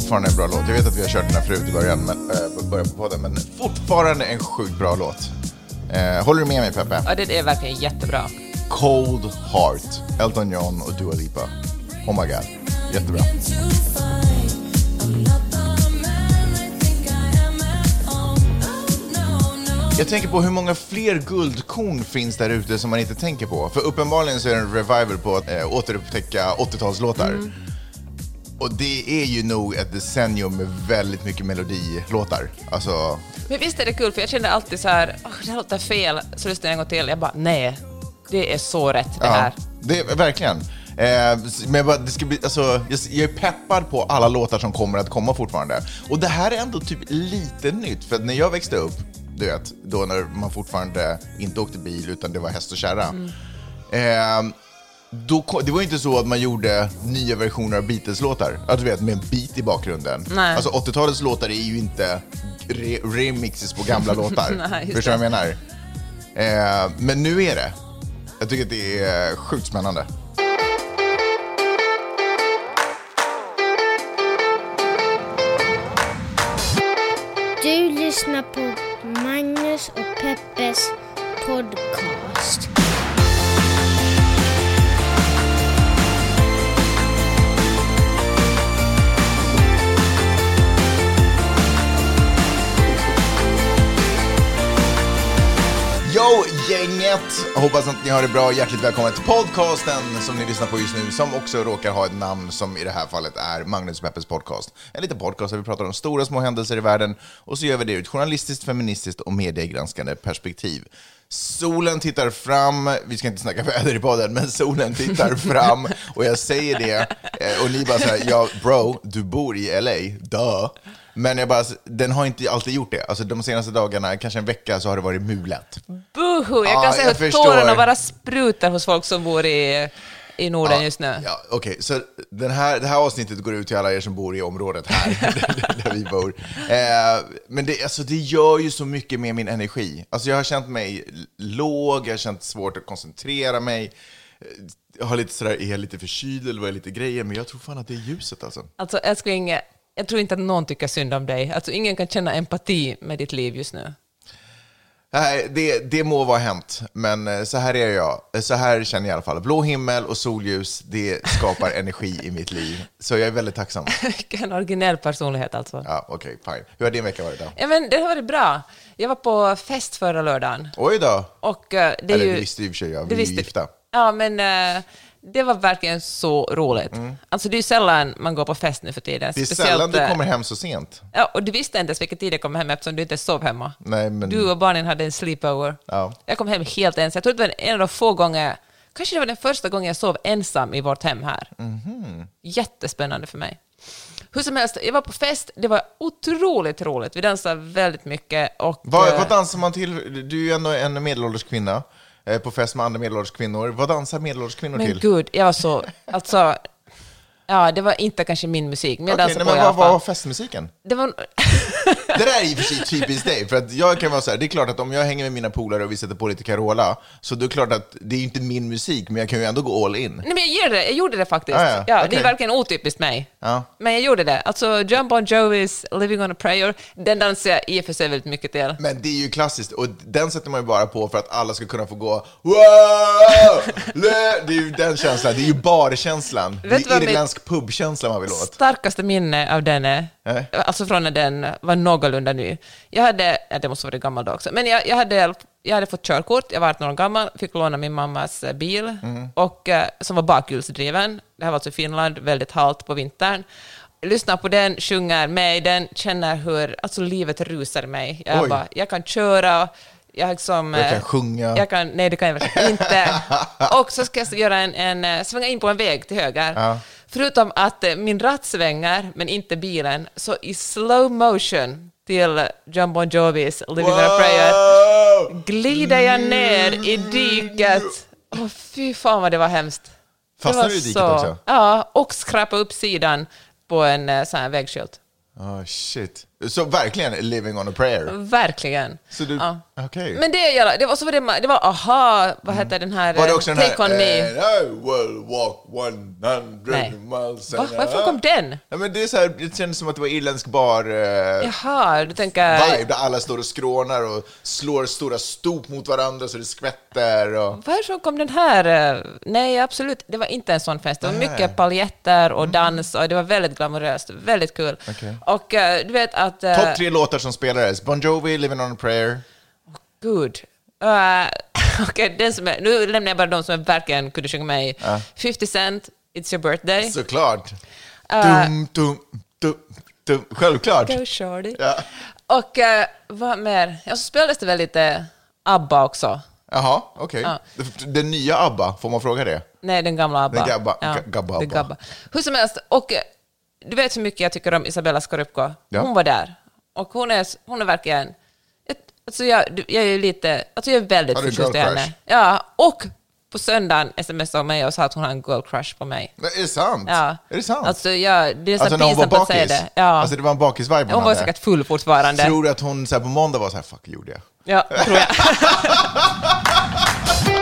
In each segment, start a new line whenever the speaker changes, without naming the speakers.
Fortfarande en bra låt. Jag vet att vi har kört den här förut i början, men, äh, början på podden, men fortfarande en sjukt bra låt. Eh, håller du med mig Peppe?
Ja, det är verkligen jättebra.
Cold Heart, Elton John och Dua Lipa. Oh my god, jättebra. Jag tänker på hur många fler guldkorn finns där ute som man inte tänker på. För uppenbarligen så är det en revival på att äh, återupptäcka 80-talslåtar. Mm. Och det är ju nog ett decennium med väldigt mycket melodilåtar. Alltså...
Men visst är det kul, för jag kände alltid så här, oh, det här låter fel, så lyssnade jag en gång till, jag bara, nej, det är så rätt det ja, här.
Det, verkligen. Eh, men det ska bli, alltså, jag är peppad på alla låtar som kommer att komma fortfarande. Och det här är ändå typ lite nytt, för när jag växte upp, du vet, då när man fortfarande inte åkte bil utan det var häst och kärra. Mm. Eh, då, det var inte så att man gjorde nya versioner av Beatles-låtar, alltså, vet, med en beat i bakgrunden.
Nej.
Alltså 80-talets låtar är ju inte re remixes på gamla låtar. Nej, Förstår du vad jag menar? Eh, men nu är det. Jag tycker att det är sjukt spännande.
Du lyssnar på Magnus och Peppes podcast.
Yo gänget! Hoppas att ni har det bra. Hjärtligt välkomna till podcasten som ni lyssnar på just nu, som också råkar ha ett namn som i det här fallet är Magnus Peppes podcast. En liten podcast där vi pratar om stora små händelser i världen och så gör vi det ur ett journalistiskt, feministiskt och mediegranskande perspektiv. Solen tittar fram, vi ska inte snacka väder i podden, men solen tittar fram och jag säger det eh, och ni bara säger ja bro, du bor i LA, duh. Men jag bara, den har inte alltid gjort det. Alltså de senaste dagarna, kanske en vecka, så har det varit mulet.
Buhu! Jag kan ja, se hur tårarna bara sprutar hos folk som bor i, i Norden
ja,
just nu.
Ja, Okej, okay. så den här, det här avsnittet går ut till alla er som bor i området här, där vi bor. Eh, men det, alltså, det gör ju så mycket med min energi. Alltså, jag har känt mig låg, jag har känt svårt att koncentrera mig. Jag har lite sådär, är jag lite förkyld eller vad är lite grejer? Men jag tror fan att det är ljuset alltså.
Alltså älskling, jag tror inte att någon tycker synd om dig. Alltså, ingen kan känna empati med ditt liv just nu.
Nej, det, det må vara hänt, men eh, så här är jag. Eh, så här känner jag i alla fall. Blå himmel och solljus, det skapar energi i mitt liv. Så jag är väldigt tacksam.
Vilken originell personlighet alltså.
Ja, okej, okay, fine. Hur har din vecka varit då?
Ja, men det har varit bra. Jag var på fest förra lördagen.
Oj då!
Och, uh, det är
Eller
ju,
det visste i och för sig jag, vi är ju gifta.
Ja, men... Uh, det var verkligen så roligt. Mm. Alltså det är sällan man går på fest nu för tiden.
Det är Speciellt, sällan du eh, kommer hem så sent.
Ja, och du visste inte ens vilken tid jag kom hem eftersom du inte sov hemma.
Nej, men...
Du och barnen hade en sleepover.
Ja.
Jag kom hem helt ensam. Jag tror det var en av de få gånger, kanske det var den första gången jag sov ensam i vårt hem här.
Mm.
Jättespännande för mig. Hur som helst, jag var på fest, det var otroligt roligt. Vi dansade väldigt mycket och...
Vad, vad eh, dansar man till? Du är ju ändå en medelålders kvinna. Eh, på fest med andra medelålders kvinnor. Vad dansar medelålders kvinnor
men
till?
Men gud, jag var så... Alltså, Ja, det var inte kanske min musik, men jag
okay,
dansade
nej,
på
men
i alla
fall. Vad var festmusiken?
Det var...
det där är i och för sig typiskt dig, för att jag kan vara så här, det är klart att om jag hänger med mina polare och vi sätter på lite Carola, så det är klart att det är inte min musik, men jag kan ju ändå gå all in.
Nej, men jag gjorde det, jag gjorde det faktiskt. Ah, ja, ja okay. Det är verkligen otypiskt mig.
Ja.
Men jag gjorde det. Alltså, John Bon Jovis Living on a prayer, den dansar jag i och för sig väldigt mycket till.
Men det är ju klassiskt, och den sätter man ju bara på för att alla ska kunna få gå wow! Det är ju den känslan, det är ju barkänslan. Det är irländsk pubkänsla man vill åt
starkaste minne av den är, äh? alltså från när den var någorlunda ny. Jag hade, ja, det måste vara gammal då också, men jag, jag, hade, jag hade fått körkort, jag var 18 år gammal, fick låna min mammas eh, bil, mm. och, eh, som var bakhjulsdriven. Det här var alltså i Finland, väldigt halt på vintern. Lyssnar på den, sjunger med i den, känner hur alltså, livet rusar mig. Jag, bara, jag kan köra, jag, liksom,
jag kan eh, sjunga.
Jag kan, nej, det kan jag inte. Och så ska jag göra en, en, svänga in på en väg till höger.
Ja.
Förutom att eh, min ratt svänger, men inte bilen, så i slow motion till John Bon Jovis Living wow! on a prayer glider jag ner i diket. Oh, fy fan vad det var hemskt.
Fastnade du i diket också?
Ja, och skrapa upp sidan på en eh, sån här vägskylt.
Oh, shit. Så verkligen living on a prayer?
Verkligen.
Så du,
Ja.
okej.
Men det, det var, så var det, det var aha, vad hette den här?
Var det
eh,
också den
Take
här...
on me.
"And I will walk 100
Nej.
miles
Va? Varför
hour."
kom den?
Ja, men det, är så här, det kändes som att det var irländsk bar... Eh,
Jaha, du tänker...
vibe där alla står och skrånar och slår stora stop mot varandra så det skvätter. Och...
Varifrån kom den här? eh, Nej, absolut, det var inte en sån fest. Det var
Nej.
mycket paljetter och dans och det var väldigt glamoröst, väldigt kul.
Okej.
Och eh, du vet att... eh,
Topp tre låtar som spelades. Bon Jovi, Living on a prayer.
Gud. Uh, Okej, den som är, nu lämnar jag bara de som jag verkligen kunde sjunga med i. 50 Cent, It's your birthday.
Såklart.
Eh.
dum, dum, dum, dum. Självklart.
Go shorty.
Ja.
Och uh, vad mer? Ja, så spelades det väl lite ABBA också.
Jaha, okej.
Ja.
Den nya ABBA, får man fråga det?
Nej, den gamla ABBA.
Den gabba- ga- gabba
gabba. Hur som helst, och du vet hur mycket jag tycker om Isabella Scorupco.
Ja.
Hon var där. Och hon är, hon är verkligen... Alltså jag, jag är lite... Alltså jag är väldigt förtjust i henne. Ja, och på söndagen smsade hon mig och sa att hon har en girl crush på mig.
Men Är det sant?
Ja.
Är det sant?
Alltså, ja, det är så
Alltså hon
pinsamt att säga det. Ja.
Alltså det var en bakis-vibe
hon var
hade.
säkert full fortfarande.
Tror du att hon så här, på måndag var så här, fuck, gjorde jag?
Ja, tror jag.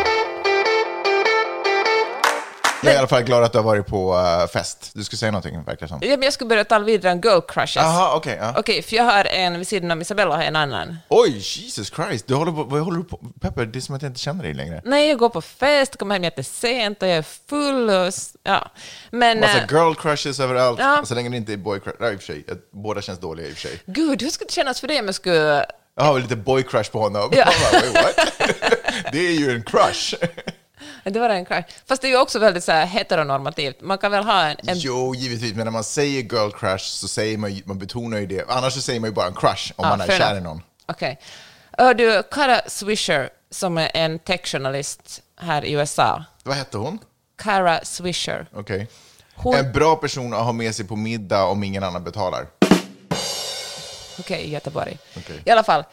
Jag är i alla fall glad att du har varit på eh, fest. Du skulle säga någonting, verkar det som.
ja, men jag skulle börja tala vidare om girl crushes.
Jaha, okej. ja.
Okej, för jag har en vid sidan om Isabella har jag en annan.
Oj, Jesus Christ. Du håller på, vad håller du på Pepper, det är som att jag inte känner dig längre.
Nej, jag går på fest, kommer hem jättesent och jag är full och... Ja. Men...
Massa
eh,
girl crushes överallt.
Ja.
Så länge det inte är boy crush. Nej, i och för sig. Båda känns dåliga i och för sig.
Gud, hur skulle det kännas för dig om jag skulle...
Jag har lite boy crush på honom.
Ja.
Bara, Wait, what? det är ju en crush.
Det var en crush. Fast det är ju också väldigt så här heteronormativt. Man kan väl ha en... en
Jo, givetvis. Men när man säger girl crush så säger man man betonar ju det. Annars så säger man ju bara en crush om
Ja,
man är kär i någon.
Okej. Hör du, Kara Swisher, som är en techjournalist här i USA.
Vad hette hon?
Kara Swisher.
Okej.
Hon-
En bra person att ha med sig på middag om ingen annan betalar.
Okej, i Göteborg.
Okej.
I alla fall,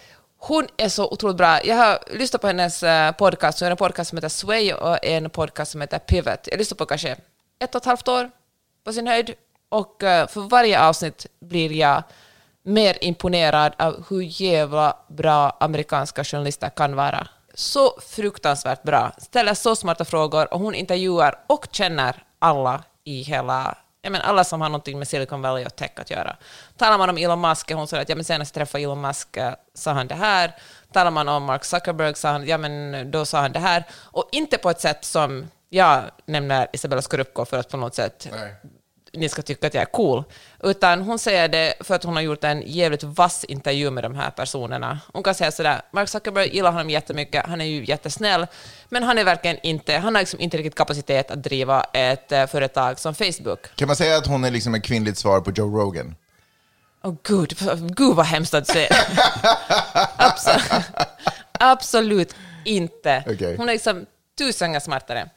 hon är så otroligt bra. Jag har lyssnat på hennes eh, podcast, hon har en podcast som heter Sway och en podcast som heter Pivot. Jag lyssnar på kanske ett och ett halvt år på sin höjd. Och eh, för varje avsnitt blir jag mer imponerad av hur jävla bra amerikanska journalister kan vara. Så fruktansvärt bra. Ställer så smarta frågor och hon intervjuar och känner alla i hela jag menar, alla som har någonting med Silicon Valley och tech att göra. Talar man om Elon Musk, hon sa att ja, men senast jag träffade Elon Musk eh, sa han det här. Talar man om Mark Zuckerberg sa han, ja men då sa han det här. Och inte på ett sätt som jag nämner Isabella Scorupco för att på något sätt
Nej
ni ska tycka att jag är cool. Utan hon säger det för att hon har gjort en jävligt vass intervju med de här personerna. Hon kan säga sådär, Mark Zuckerberg gillar honom jättemycket, han är ju jättesnäll, men han är verkligen inte, han har liksom inte riktigt kapacitet att driva ett eh, företag som Facebook.
Kan man säga att hon är liksom ett kvinnligt svar på Joe Rogan?
Åh gud, gud vad hemskt att säga. Absolut, absolut inte.
Okej.
Hon är liksom tusen gånger smartare.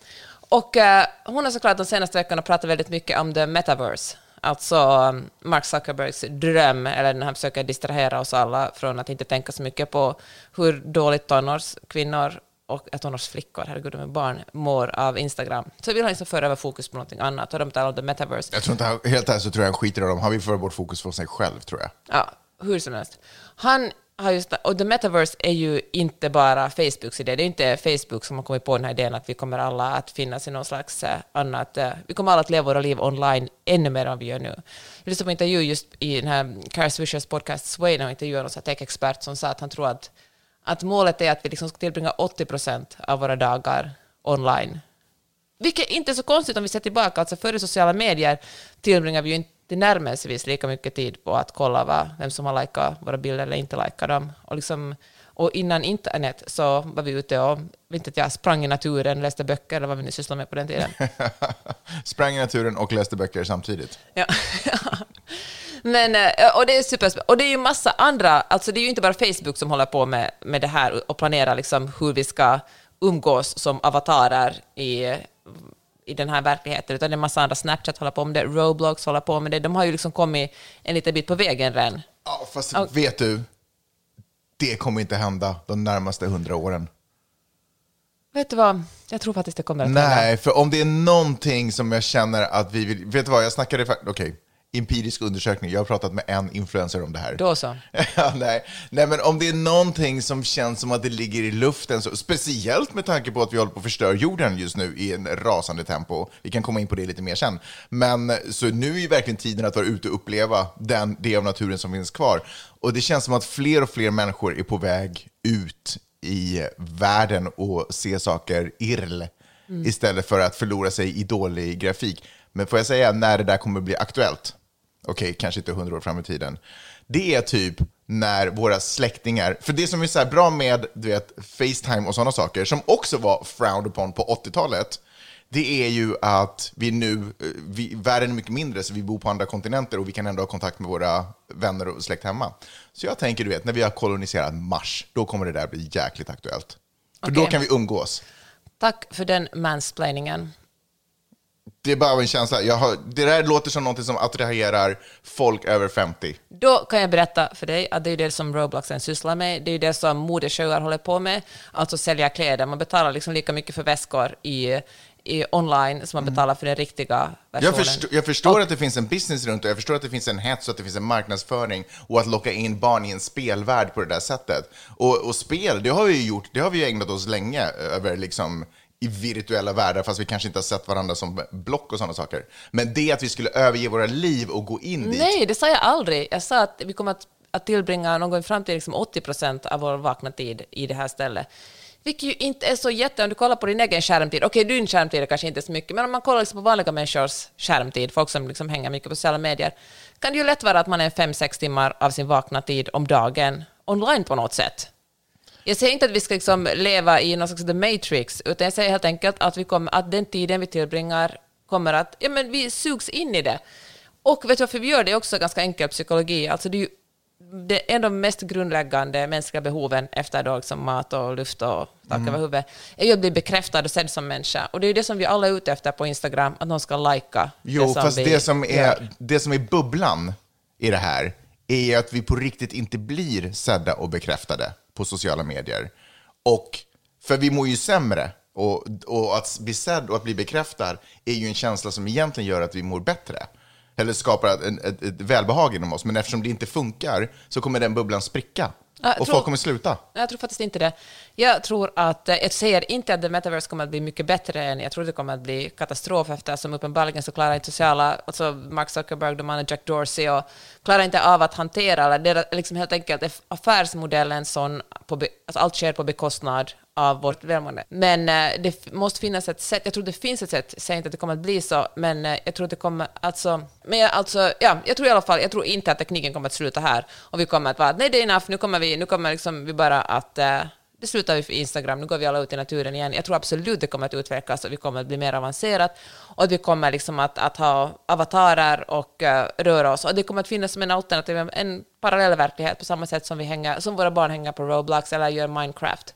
Och eh, hon har såklart de senaste veckorna pratat väldigt mycket om the metaverse. Alltså um, Mark Zuckerbergs dröm, eller när han försöker distrahera oss alla från att inte tänka så mycket på hur dåligt tonårskvinnor och äh, tonårsflickor, herregud, de är barn, mår av Instagram. Så vill han liksom föra över fokus på någonting annat, och de talar om the metaverse.
Jag tror inte, han- helt ärligt så tror jag han skiter i dem. Han vill föra bort fokus från sig själv, tror jag.
Ja, hur som helst. Han Ja, just, och the metaverse är ju inte bara Facebooks idé. Det är inte Facebook som har kommit på den här idén att vi kommer alla att finnas i någon slags eh, annat... Eh, vi kommer alla att leva våra liv online ännu mer än vad vi gör nu. Jag lyssnade på en intervju just i den här Cara Swishers podcast Sway, när hon intervjuade någon tech-expert som sa att han tror att, att målet är att vi liksom ska tillbringa 80 procent av våra dagar online. Vilket inte är så konstigt om vi ser tillbaka. Alltså före sociala medier tillbringar vi ju inte närmelsevis lika mycket tid på att kolla vad, vem som har likat våra bilder eller inte likat dem. Och, liksom, och innan internet så var vi ute och inte jag, sprang i naturen, läste böcker eller vad vi nu sysslade med på den tiden.
Sprang i naturen och läste böcker samtidigt.
Ja. Men, eh, och det är superspännande. Och det är ju massa andra, alltså det är ju inte bara Facebook som håller på med, med det här och planerar liksom hur vi ska umgås som avatarer i, i den här verkligheten, utan det är massa andra, Snapchat håller på med det, Roblox håller på med det, de har ju liksom kommit en liten bit på vägen redan.
Ja, fast
Ja.
vet du? Det kommer inte hända de närmaste hundra åren.
Vet du vad, jag tror faktiskt det kommer att hända.
Nej, för om det är någonting som jag känner att vi vill... Vet du vad, jag snackade... Okej, empirisk undersökning. Jag har pratat med en influencer om det här.
Då så.
ja, nej. nej, men om det är någonting som känns som att det ligger i luften, så, speciellt med tanke på att vi håller på att förstöra jorden just nu i en rasande tempo. Vi kan komma in på det lite mer sen. Men så nu är ju verkligen tiden att vara ute och uppleva den del av naturen som finns kvar. Och det känns som att fler och fler människor är på väg ut i världen och se saker irl mm. istället för att förlora sig i dålig grafik. Men får jag säga när det där kommer bli aktuellt? Okej, okay, kanske inte hundra år fram i tiden. Det är typ när våra släktingar, för det som är så bra med du vet, Facetime och sådana saker, som också var frowned upon på 80-talet, det är ju att vi nu, eh, vi, världen är mycket mindre, så vi bor på andra kontinenter och vi kan ändå ha kontakt med våra vänner och släkt hemma. Så jag tänker, du vet, när vi har koloniserat Mars, då kommer det där bli jäkligt aktuellt. För okay. då kan vi umgås.
Tack för den mansplainingen.
Det är bara en känsla. Jag har, det där låter som något som attraherar folk över 50.
Då kan jag berätta för dig att det är det som Robloxen sysslar med. Det är det som modeshower håller på med, alltså sälja kläder. Man betalar liksom lika mycket för väskor i i online som man mm. betalar för den riktiga versionen.
Jag, förstår, jag förstår och, att det finns en business runt det, jag förstår att det finns en hets och att det finns en marknadsföring och att locka in barn i en spelvärld på det där sättet. Och, och spel, det har vi ju gjort, det har vi ju ägnat oss länge över liksom i virtuella världar, fast vi kanske inte har sett varandra som block och sådana saker. Men det att vi skulle överge våra liv och gå in dit.
Nej, det sa jag aldrig. Jag sa att vi kommer att, att tillbringa någon gång fram till liksom 80 procent av vår vakna tid i det här stället. Vilket ju inte är så jätte... Om du kollar på din egen skärmtid, okej, okay, din skärmtid är kanske inte så mycket, men om man kollar liksom på vanliga människors skärmtid, folk som liksom hänger mycket på sociala medier, kan det ju lätt vara att man är fem sex timmar av sin vakna tid om dagen online på något sätt. Jag säger inte att vi ska liksom leva i någon slags the matrix, utan jag säger helt enkelt att, vi kommer, att den tiden vi tillbringar kommer att... Ja, men vi sugs in i det. Och vet du varför vi gör det? är också ganska enkel psykologi. Alltså det är ju det, en av de mest grundläggande mänskliga behoven efter då, liksom mat och luft och tak mm. över huvudet, är ju att bli bekräftad och sedd som människa. Och det är ju det som vi alla är ute efter på Instagram, att någon ska lajka
Jo, det som fast det som, är, det som är bubblan i det här är ju att vi på riktigt inte blir sedda och bekräftade på sociala medier. Och, för vi mår ju sämre. Och, och att bli sedd och att bli bekräftad är ju en känsla som egentligen gör att vi mår bättre eller skapar ett, ett, ett välbehag inom oss. Men eftersom det inte funkar så kommer den bubblan spricka och tror, folk kommer sluta.
Jag tror faktiskt inte det. Jag tror att, eh, jag säger inte att the metaverse kommer att bli mycket bättre än, jag tror det kommer att bli katastrof eftersom uppenbarligen så klarar inte sociala, alltså Mark Zuckerberg, de andra Jack Dorsey och klarar inte av att hantera, eller det är liksom helt enkelt affärsmodellen sån, på, alltså allt sker på bekostnad av vårt välmående. Men eh, det måste finnas ett sätt, jag tror det finns ett sätt, jag säger inte att det kommer att bli så, men eh, jag tror att det kommer, alltså, men jag, alltså, ja, jag tror i alla fall, jag tror inte att tekniken kommer att sluta här och vi kommer att vara nej det är enough, nu kommer vi, nu kommer liksom vi bara att eh, det slutar vi för Instagram, nu går vi alla ut i naturen igen. Jag tror absolut det kommer att utvecklas och vi kommer att bli mer avancerat och att vi kommer liksom att, att ha avatarer och uh, röra oss. Och det kommer att finnas som en alternativ, en parallell verklighet på samma sätt som, vi hänger, som våra barn hänger på Roblox eller gör Minecraft.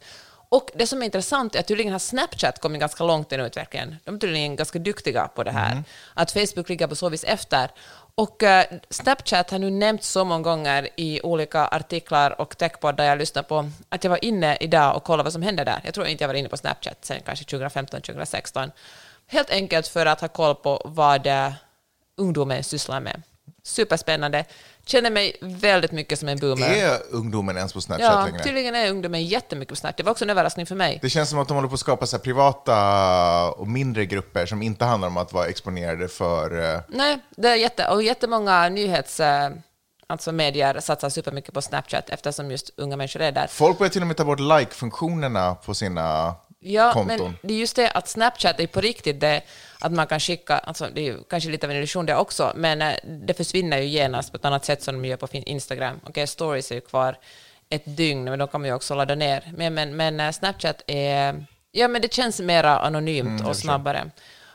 Och det som är intressant är att tydligen har Snapchat kommit ganska långt i den utvecklingen. De är tydligen ganska duktiga på det här. Mm. Att Facebook ligger på så vis efter. Och uh, Snapchat har nu nämnts så många gånger i olika artiklar och techpoddar jag lyssnar på att jag var inne idag och kollade vad som hände där. Jag tror inte jag var inne på Snapchat sen kanske 2015, 2016. Helt enkelt för att ha koll på vad uh, ungdomen sysslar med. Superspännande känner mig väldigt mycket som en boomer.
Är ungdomen ens på Snapchat
ja,
längre?
tydligen är ungdomen jättemycket på Snapchat. Det var också en överraskning för mig.
Det känns som att de håller på att skapa så privata och mindre grupper som inte handlar om att vara exponerade för...
Eh, Nej, det är jätte, och jättemånga nyhets... Eh, alltså medier satsar supermycket på Snapchat eftersom just unga människor är där.
Folk börjar till och med ta bort like-funktionerna på sina
ja,
konton.
men det är just det att Snapchat är på riktigt det att man kan skicka, alltså det är ju kanske lite av en illusion det också, men eh, det försvinner ju genast på ett annat sätt som de gör på Instagram. Okej, okay, stories är ju kvar ett dygn, men då kan man ju också ladda ner. Men, men, men eh, Snapchat är, ja men det känns mera anonymt mm, och snabbare.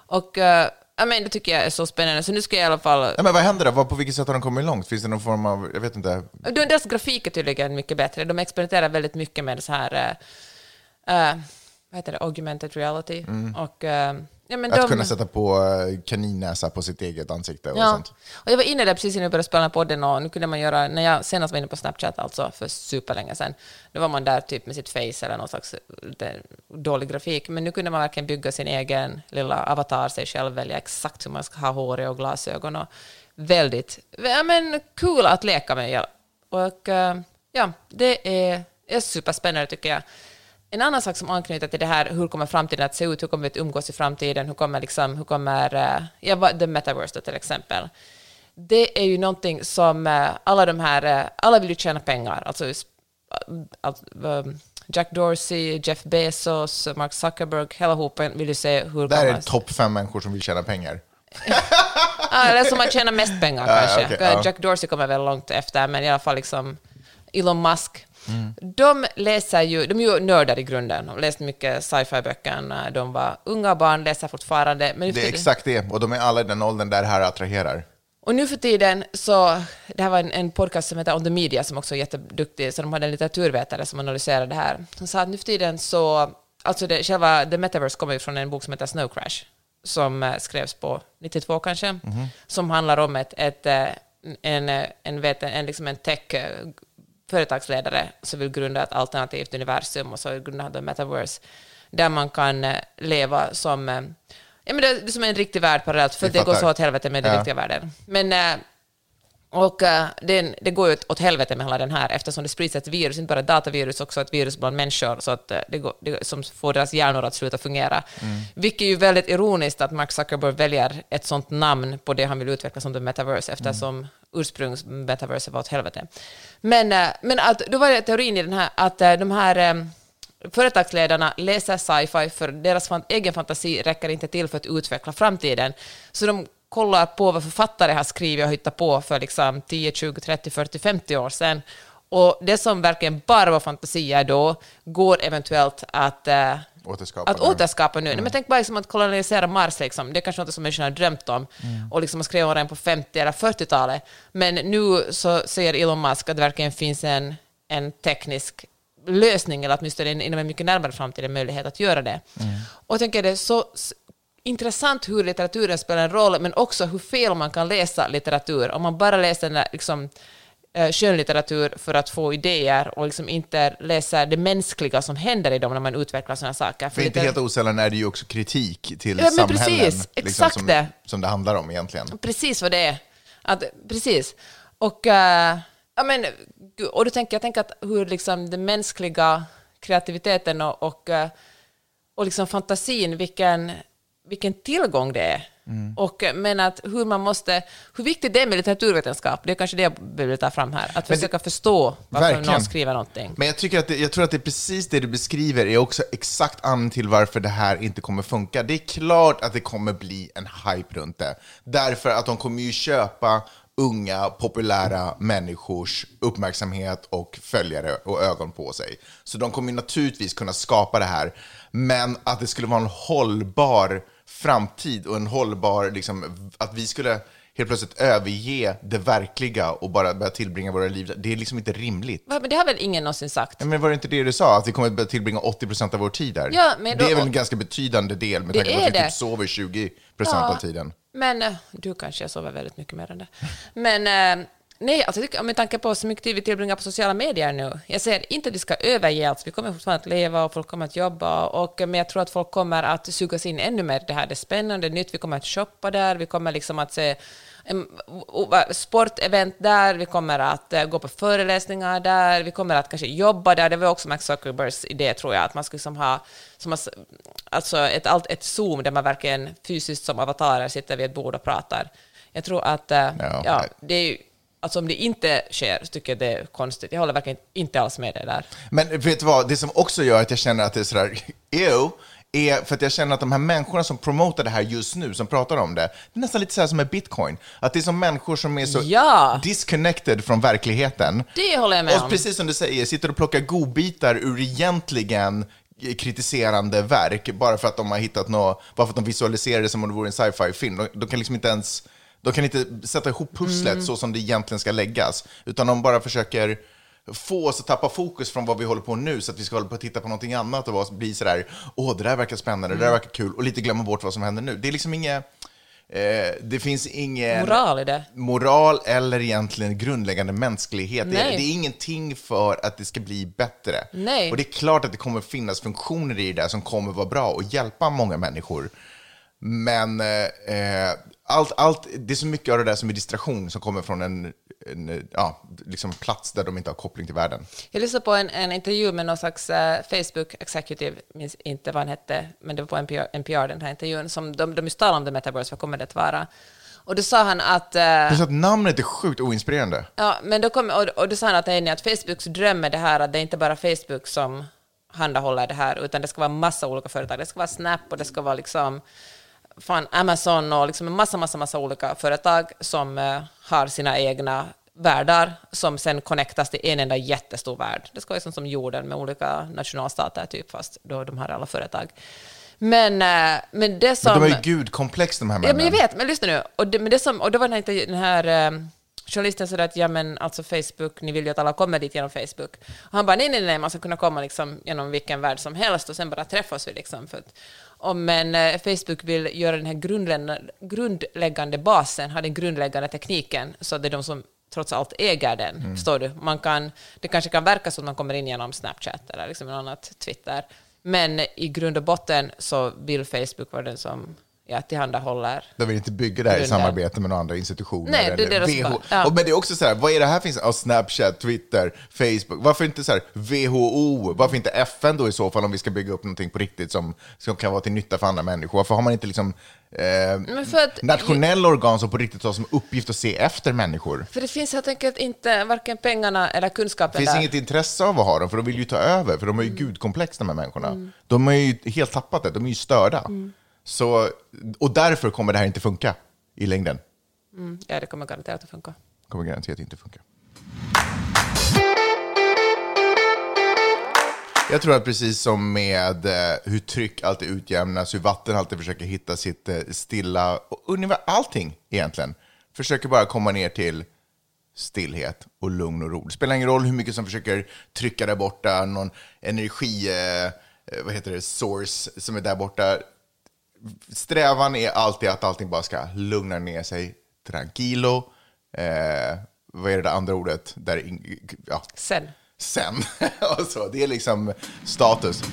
Och uh, Ja, men det tycker jag är så spännande, så nu ska jag i alla fall...
Ja, men vad händer då? På vilket sätt har de kommit långt? Finns det någon form av, jag vet inte...
Deras grafik är tydligen mycket bättre. De experimenterar väldigt mycket med så här, uh, vad heter det, augmented reality. Mm. Och, uh,
Ja, att de... kunna sätta på eh, kaninnäsa på sitt eget ansikte och ja. sånt.
Och jag var inne där precis innan jag började spela podden och nu kunde man göra, när jag senast var inne på Snapchat, alltså för superlänge sedan, då var man där typ med sitt face eller någon slags dålig grafik, men nu kunde man verkligen bygga sin egen lilla avatar, sig själv, välja exakt hur man ska ha håret och glasögon och väldigt ja, men, cool att leka med. Och ja, det är, är superspännande tycker jag. En annan sak som anknyter till det här, hur kommer framtiden att se ut, hur kommer vi att umgås i framtiden, hur kommer, liksom, hur kommer uh, ja, the metaverse då, till exempel. Det är ju någonting som uh, alla de här, alla vill ju tjäna pengar, alltså, Jack Dorsey, Jeff Bezos, Mark Zuckerberg, hela hopen vill ju se hur...
Det här är topp fem människor som vill tjäna pengar.
ja, eller som har tjänat mest pengar kanske. Ja, okay, Jack Dorsey kommer väl långt efter, men i alla fall liksom Elon Musk. Mm. De läser ju, de är ju nördar i grunden, de läste mycket sci-fi-böcker när de var unga barn, läser fortfarande.
Men det är exakt det, och de är alla i den åldern där det här attraherar.
Och nu för tiden så, det här var en, en, podcast som heter On the Media som också är jätteduktig, så de hade en litteraturvetare som analyserade det här. Han sa att nu för tiden så, alltså det, själva The Metaverse kommer ju från en bok som heter Snow Crash, som eh, skrevs på 92 kanske, mm -hmm. som handlar om ett, ett eh, en, en, vet, en, liksom en tech eh, företagsledare som vill grunda ett alternativt universum och så vill grunda The Metaverse, där man kan leva som Ja, men det, är som en riktig värld parallellt, för det går så åt helvete med den ja. riktiga världen. Men, äh, och äh, det, det går ju åt helvete med hela den här, eftersom det sprids ett virus, inte bara ett datavirus, också ett virus bland människor, så att äh, det, går, det som får deras hjärnor att sluta fungera. Mm. Vilket är ju väldigt ironiskt att Mark Zuckerberg väljer ett sånt namn på det han vill utveckla som the metaverse, eftersom mm. ursprungs-metaverse var åt helvete. Men, men att, då var det teorin i den här att de här Företagsledarna läser sci-fi för deras egen fantasi räcker inte till för att utveckla framtiden. Så de kollar på vad författare har skrivit och hittat på för liksom 10, 20, 30, 40, 50 år sedan. Och det som verkligen bara var fantasier då går eventuellt att äh,
återskapa,
att nu. återskapa nu. Mm. Men tänk bara liksom att kolonisera Mars, liksom. det är kanske något som människan har drömt om mm. och liksom skrev om det på 50 eller 40-talet. Men nu så säger Elon Musk att det verkligen finns en, en teknisk lösning, eller åtminstone inom en mycket närmare framtid en möjlighet att göra det. Mm. Och jag tänker det är så intressant hur litteraturen spelar en roll, men också hur fel man kan läsa litteratur. Om man bara läser den liksom, eh, skönlitteratur för att få idéer och liksom inte läser det mänskliga som händer i dem när man utvecklar sådana saker.
För, för inte helt osällan är det ju också kritik till ja, samhällen precis, liksom, som, det. som det handlar om egentligen.
Precis vad det är. Att, precis. Och... Uh, Ja, men, och då tänker jag tänker att hur liksom den mänskliga kreativiteten och, och, eh, och liksom fantasin, vilken, vilken tillgång det är. Mm. Och, men att hur man måste, hur viktigt det är med litteraturvetenskap, det är kanske det jag vill ta fram här, att men försöka det, förstå varför verkligen. någon skriver någonting.
Men jag, tycker att det, jag tror att det är precis det du beskriver är också exakt anledningen till varför det här inte kommer funka. Det är klart att det kommer bli en hype runt det, därför att de kommer ju köpa unga, populära människors uppmärksamhet och följare och ögon på sig. Så de kommer naturligtvis kunna skapa det här, men att det skulle vara en hållbar framtid och en hållbar, liksom, att vi skulle helt plötsligt överge det verkliga och bara börja tillbringa våra liv. Det är liksom inte rimligt.
Ja, men det har väl ingen någonsin sagt?
Men var det inte det du sa? Att vi kommer att börja tillbringa 80 procent av vår tid där?
Ja, men
då, det är väl en ganska betydande del med tanke på att vi typ sover 20 procent ja, av tiden.
Men eh, du kanske, jag sover väldigt mycket mer än det. Men eh, nej, alltså, med tanke på så mycket tid vi tillbringar på sociala medier nu. Jag säger inte att vi ska överge allt, vi kommer fortfarande att leva och folk kommer att jobba, och, men jag tror att folk kommer att sugas in ännu mer det här. Det är spännande, nytt, vi kommer att shoppa där, vi kommer liksom att se sportevent där, vi kommer att eh, gå på föreläsningar där, vi kommer att kanske jobba där. Det var också Max Zuckerbergs idé, tror jag, att man skulle liksom ha som alltså ett, ett Zoom där man verkligen fysiskt som avatarer sitter vid ett bord och pratar. Jag tror att eh, ja, ja det är Alltså om det inte sker så tycker jag det är konstigt. Jag håller verkligen inte alls med dig där.
Men vet du vad, det som också gör att jag känner att det är sådär, ew, är för att jag känner att de här människorna som promotar det här just nu, som pratar om det, det är nästan lite så här som med bitcoin. Att det är som människor som är så
ja.
disconnected från verkligheten.
Det håller jag med
och om. Precis som du säger, sitter och plockar godbitar ur egentligen kritiserande verk, bara för att de har hittat något, bara för att de visualiserar det som om det vore en sci-fi-film. De, de kan liksom inte ens de kan inte sätta ihop pusslet mm. så som det egentligen ska läggas, utan de bara försöker få oss att tappa fokus från vad vi håller på nu så att vi ska hålla på att titta på någonting annat och bli sådär, åh, det där verkar spännande, mm. det där mm. verkar kul, och lite glömma bort vad som händer nu. Det är liksom inget, eh, det finns ingen
moral i det.
Moral eller egentligen grundläggande mänsklighet. Det är, det är, ingenting för att det ska bli bättre.
Nej.
Och det är klart att det kommer finnas funktioner i det som kommer vara bra och hjälpa många människor. Men eh, allt, allt, det är så mycket av det där som är distraktion som kommer från en, en ja, liksom plats där de inte har koppling till världen.
Jag lyssnade på en, en intervju med någon slags uh, Facebook executive, minns inte vad han hette, men det var på NPR, NPR den här intervjun, som de, de just talade om the metaverse, vad kommer det att vara? Och då sa han att... Uh,
det att namnet är sjukt oinspirerande.
Ja, men då kom, och, och då sa han att, nej, att Facebooks dröm är det här att det är inte bara Facebook som handahåller det här, utan det ska vara massa olika företag. Det ska vara Snap och det ska vara liksom fan Amazon och liksom en massa, massa, massa olika företag som uh, har sina egna världar som sen connectas till en enda jättestor värld. Det ska vara som, som jorden med olika nationalstater, typ, fast då de har alla företag. Men, uh, men det som...
Men de är ju gudkomplex de här männen.
Ja, men jag vet, men lyssna nu. Och det, men det som, och då var den här, den här uh, journalisten sa att ja men alltså Facebook, ni vill ju att alla kommer dit genom Facebook. Och han bara nej, nej, nej, man ska kunna komma liksom genom vilken värld som helst och sen bara träffas vi liksom. För att, om men eh, Facebook vill göra den här grundläggande, grundläggande basen, ha den grundläggande tekniken, så det är de som trots allt äger den. Mm. Förstår du? Man kan, det kanske kan verka som att man kommer in genom Snapchat eller liksom något annat Twitter, men i grund och botten så vill Facebook vara den som ja, tillhandahåller.
De vill inte bygga det här i samarbete med några andra institutioner.
Nej, det är
det WHO. Ja. Och, men det är också så här, vad är det här finns? Oh, Snapchat, Twitter, Facebook. Varför inte så här, WHO? Varför inte FN då i så fall om vi ska bygga upp någonting på riktigt som, som kan vara till nytta för andra människor? Varför har man inte liksom eh, att, nationella organ som på riktigt har som uppgift att se efter människor?
För det finns helt enkelt inte varken pengarna eller kunskapen
Det finns
där.
inget intresse av att ha dem, för de vill ju ta över, för de är ju mm. gudkomplex de här människorna. Mm. De har ju helt tappat det, de är ju störda. Mm. Så, och därför kommer det här inte funka i längden.
Mm, ja, det kommer garanterat att funka.
Det kommer garanterat inte funka. Jag tror att precis som med eh, hur tryck alltid utjämnas, hur vatten alltid försöker hitta sitt eh, stilla, ungefär allting egentligen, försöker bara komma ner till stillhet och lugn och ro. Det spelar ingen roll hur mycket som försöker trycka där borta, någon energi, eh vad heter det, source som är där borta strävan är alltid att allting bara ska lugna ner sig. Tranquilo. Eh, vad är det, andra ordet? Där,
ja. Sen.
Sen. alltså, det är liksom status.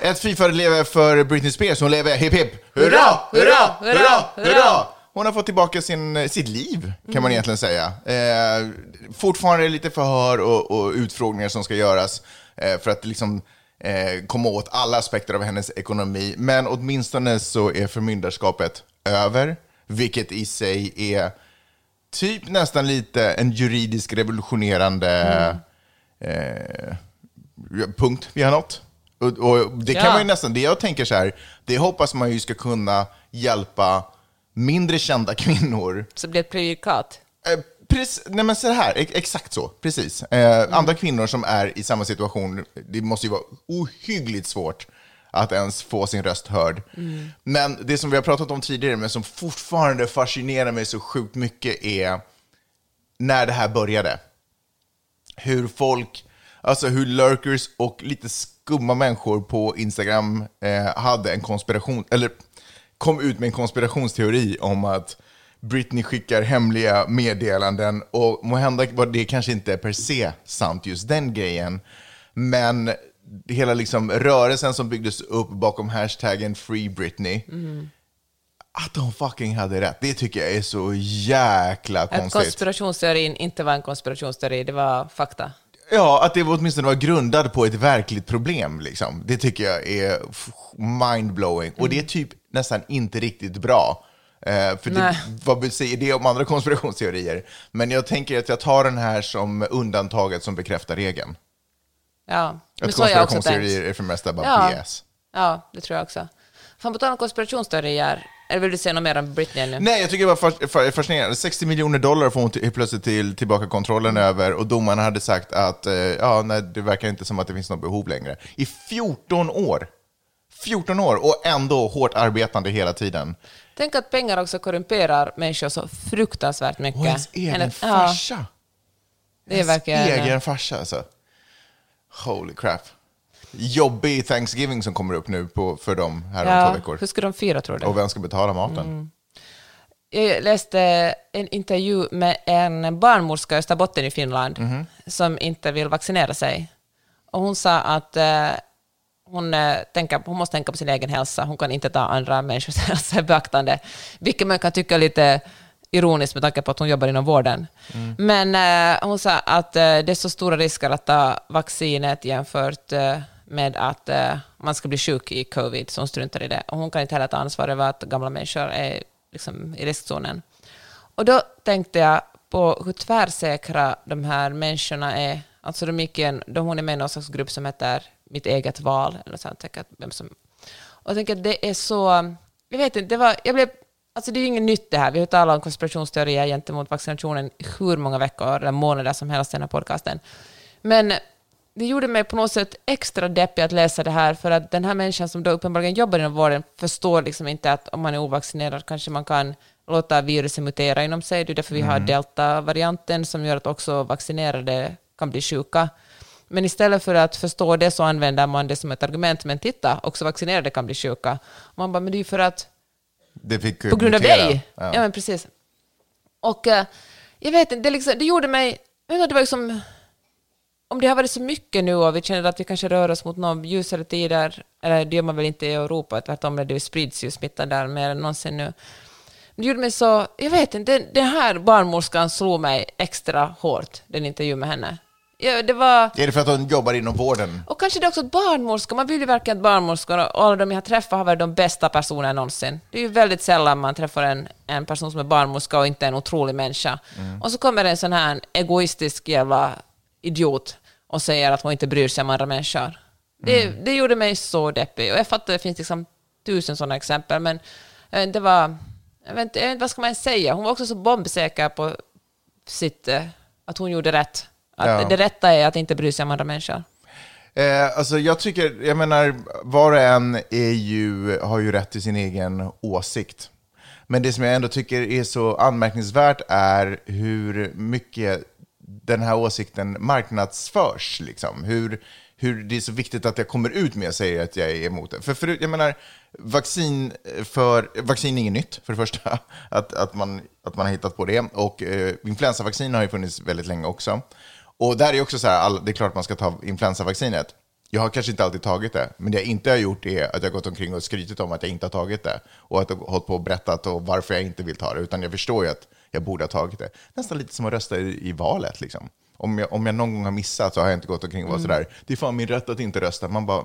Ett fyrfaldigt lever för Britney Spears. Hon lever hipp hipp. Hurra, hurra, hurra, hurra! Hon har fått tillbaka sin, sitt liv, kan mm. man egentligen säga. Eh, fortfarande lite förhör och, och utfrågningar som ska göras eh, för att liksom eh, komma åt alla aspekter av hennes ekonomi. Men åtminstone så är förmyndarskapet över, vilket i sig är typ nästan lite en juridisk revolutionerande mm. eh, punkt vi har nått. Och, och det kan ja. man ju nästan, det jag tänker så här, det hoppas man ju ska kunna hjälpa mindre kända kvinnor.
Så det blir ett prejudikat?
Eh, Precis, nej men så här, exakt så, precis. Eh, mm. Andra kvinnor som är i samma situation, det måste ju vara ohyggligt svårt att ens få sin röst hörd. Mm. Men det som vi har pratat om tidigare, men som fortfarande fascinerar mig så sjukt mycket är när det här började. Hur folk, alltså hur lurkers och lite skumma människor på Instagram eh, hade en konspiration, eller kom ut med en konspirationsteori om att Britney skickar hemliga meddelanden och måhända var det kanske inte per se sant just den grejen. Men hela liksom rörelsen som byggdes upp bakom hashtaggen Free Britney, mm. att de fucking hade rätt, det tycker jag är så jäkla konstigt. Att
konspirationsteorin inte var en konspirationsteori, det var fakta.
Ja, att det åtminstone var grundad på ett verkligt problem. Liksom. Det tycker jag är mindblowing. Mm. Och det är mm. typ nästan inte riktigt bra. Eh, för det, vad säger det om andra konspirationsteorier? Men jag tänker att jag tar den här som undantaget som bekräftar regeln.
Ja,
men att så har jag också tänkt. är för mesta bara
ja.
PS.
Ja, det tror jag också. Fan, på tal om konspirationsteorier, eller vill du säga något mer om Britney nu?
Nej, jag tycker det var fascinerande. 60 miljoner dollar får hon till, plötsligt till, tillbaka kontrollen mm. över och domarna hade sagt att eh, ja, nej, det verkar inte som att det finns något behov längre. I 14 år! 14 år och ändå hårt arbetande hela tiden.
Tänk att pengar också korrumperar människor så fruktansvärt mycket. Och
ens egen en, farsa. Ja, det är verkligen... egen farsa alltså. Holy crap. Jobbig Thanksgiving som kommer upp nu på, för dem här ja, om två veckor.
Hur ska de fira tror du?
Och vem ska betala maten? Mm.
Jag läste en intervju med en barnmorska i Österbotten i Finland mm. som inte vill vaccinera sig. Och hon sa att eh, hon, eh, tänker, hon måste tänka på sin egen hälsa, hon kan inte ta andra människors hälsa i beaktande, vilket man kan tycka lite ironiskt med tanke på att hon jobbar inom vården. Mm. Men eh, hon sa att eh, det är så stora risker att ta vaccinet jämfört eh, med att eh, man ska bli sjuk i covid, så hon struntar i det. Och hon kan inte heller ta ansvar över att gamla människor är liksom, i riskzonen. Och då tänkte jag på hur tvärsäkra de här människorna är. Alltså de gick en, de, hon är med i någon slags grupp som heter Mitt eget val. Eller så, jag vem som, och jag tänker att det är så... Jag vet inte, det var, jag blev Alltså det är ju inget nytt det här. Vi har talat om konspirationsteorier gentemot vaccinationen hur många veckor eller månader som helst i den här podcasten. Men det gjorde mig på något sätt extra deppig att läsa det här, för att den här människan som då uppenbarligen jobbar inom vården förstår liksom inte att om man är ovaccinerad kanske man kan låta viruset mutera inom sig. Det är därför vi har mm. delta-varianten som gör att också vaccinerade kan bli sjuka. Men istället för att förstå det så använder man det som ett argument. Men titta, också vaccinerade kan bli sjuka. Och man bara, men det är ju för att på grund av dig. Ja. ja. men precis. Och uh, jag vet inte, det, liksom, det gjorde mig... Jag vet det var liksom, om det har varit så mycket nu och vi känner att vi kanske rör oss mot några ljusare tider, eller det gör man väl inte i Europa, tvärtom, det sprids ju smitta där mer än någonsin nu. Men det gjorde mig så... Jag vet inte, den här barnmorskan slog mig extra hårt, den intervjun med henne. Ja, det var...
Är det för att hon jobbar inom vården?
Och kanske det är också barnmorskor. Man vill ju verkligen att barnmorskor och alla de jag träffat har varit de bästa personerna någonsin. Det är ju väldigt sällan man träffar en, en person som är barnmorska och inte en otrolig människa. Mm. Och så kommer en sån här egoistisk jävla idiot och säger att hon inte bryr sig om andra människor. Det, mm. det gjorde mig så deppig. Och jag fattar att det finns liksom tusen sådana exempel, men eh, det var... Jag vet, inte, vad ska man säga? Hon var också så bombsäker på sitt... Eh, att hon gjorde rätt. Att ja. Det rätta är att inte bry sig om andra människor.
Eh, alltså jag tycker, jag menar, var och en är ju, har ju rätt till sin egen åsikt. Men det som jag ändå tycker är så anmärkningsvärt är hur mycket den här åsikten marknadsförs. Liksom. Hur, hur det är så viktigt att jag kommer ut med och säger att jag är emot det. För, för jag menar, vaccin, för, vaccin är inget nytt, för det första, att, att, man, att man har hittat på det. Och eh, influensavaccin har ju funnits väldigt länge också. Och där är också så här, all, det är klart man ska ta influensavaccinet. Jag har kanske inte alltid tagit det, men det jag inte har gjort är att jag har gått omkring och skrytit om att jag inte har tagit det och att jag har hållit på och berättat och varför jag inte vill ta det, utan jag förstår ju att jag borde ha tagit det. Nästan lite som att rösta i, i valet. Liksom. Om, jag, om jag någon gång har missat så har jag inte gått omkring och varit mm. sådär, det är fan min rätt att inte rösta. Man bara,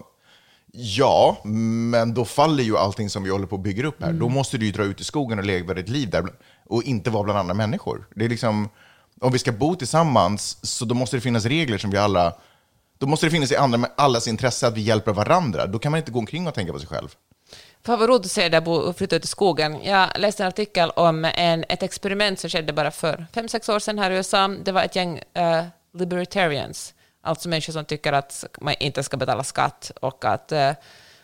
ja, men då faller ju allting som vi håller på att bygga upp här. Mm. Då måste du ju dra ut i skogen och leva ditt liv där och inte vara bland andra människor. Det är liksom om vi ska bo tillsammans, så då måste det finnas regler som vi alla... Då måste det finnas i andra, allas intresse att vi hjälper varandra. Då kan man inte gå omkring och tänka på sig själv.
Fan vad roligt att se dig och flytta ut i skogen. Jag läste en artikel om en, ett experiment som skedde bara för fem, sex år sedan här i USA. Det var ett gäng uh, libertarians, alltså människor som tycker att man inte ska betala skatt och att, uh,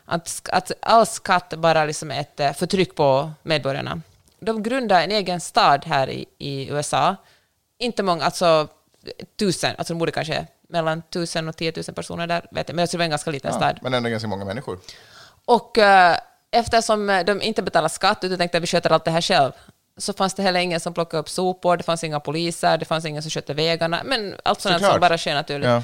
att, att all skatt bara liksom är ett uh, förtryck på medborgarna. De grundade en egen stad här i, i USA inte många, alltså tusen, alltså de borde kanske mellan tusen och tio tusen personer där, vet jag, men det var en ganska liten ja, stad.
Men ändå ganska många människor.
Och uh, eftersom de inte betalar skatt, utan tänkte att vi sköter allt det här själv, så fanns det heller ingen som plockade upp sopor, det fanns inga poliser, det fanns ingen som skötte vägarna, men allt sånt som bara sker naturligt. Ja.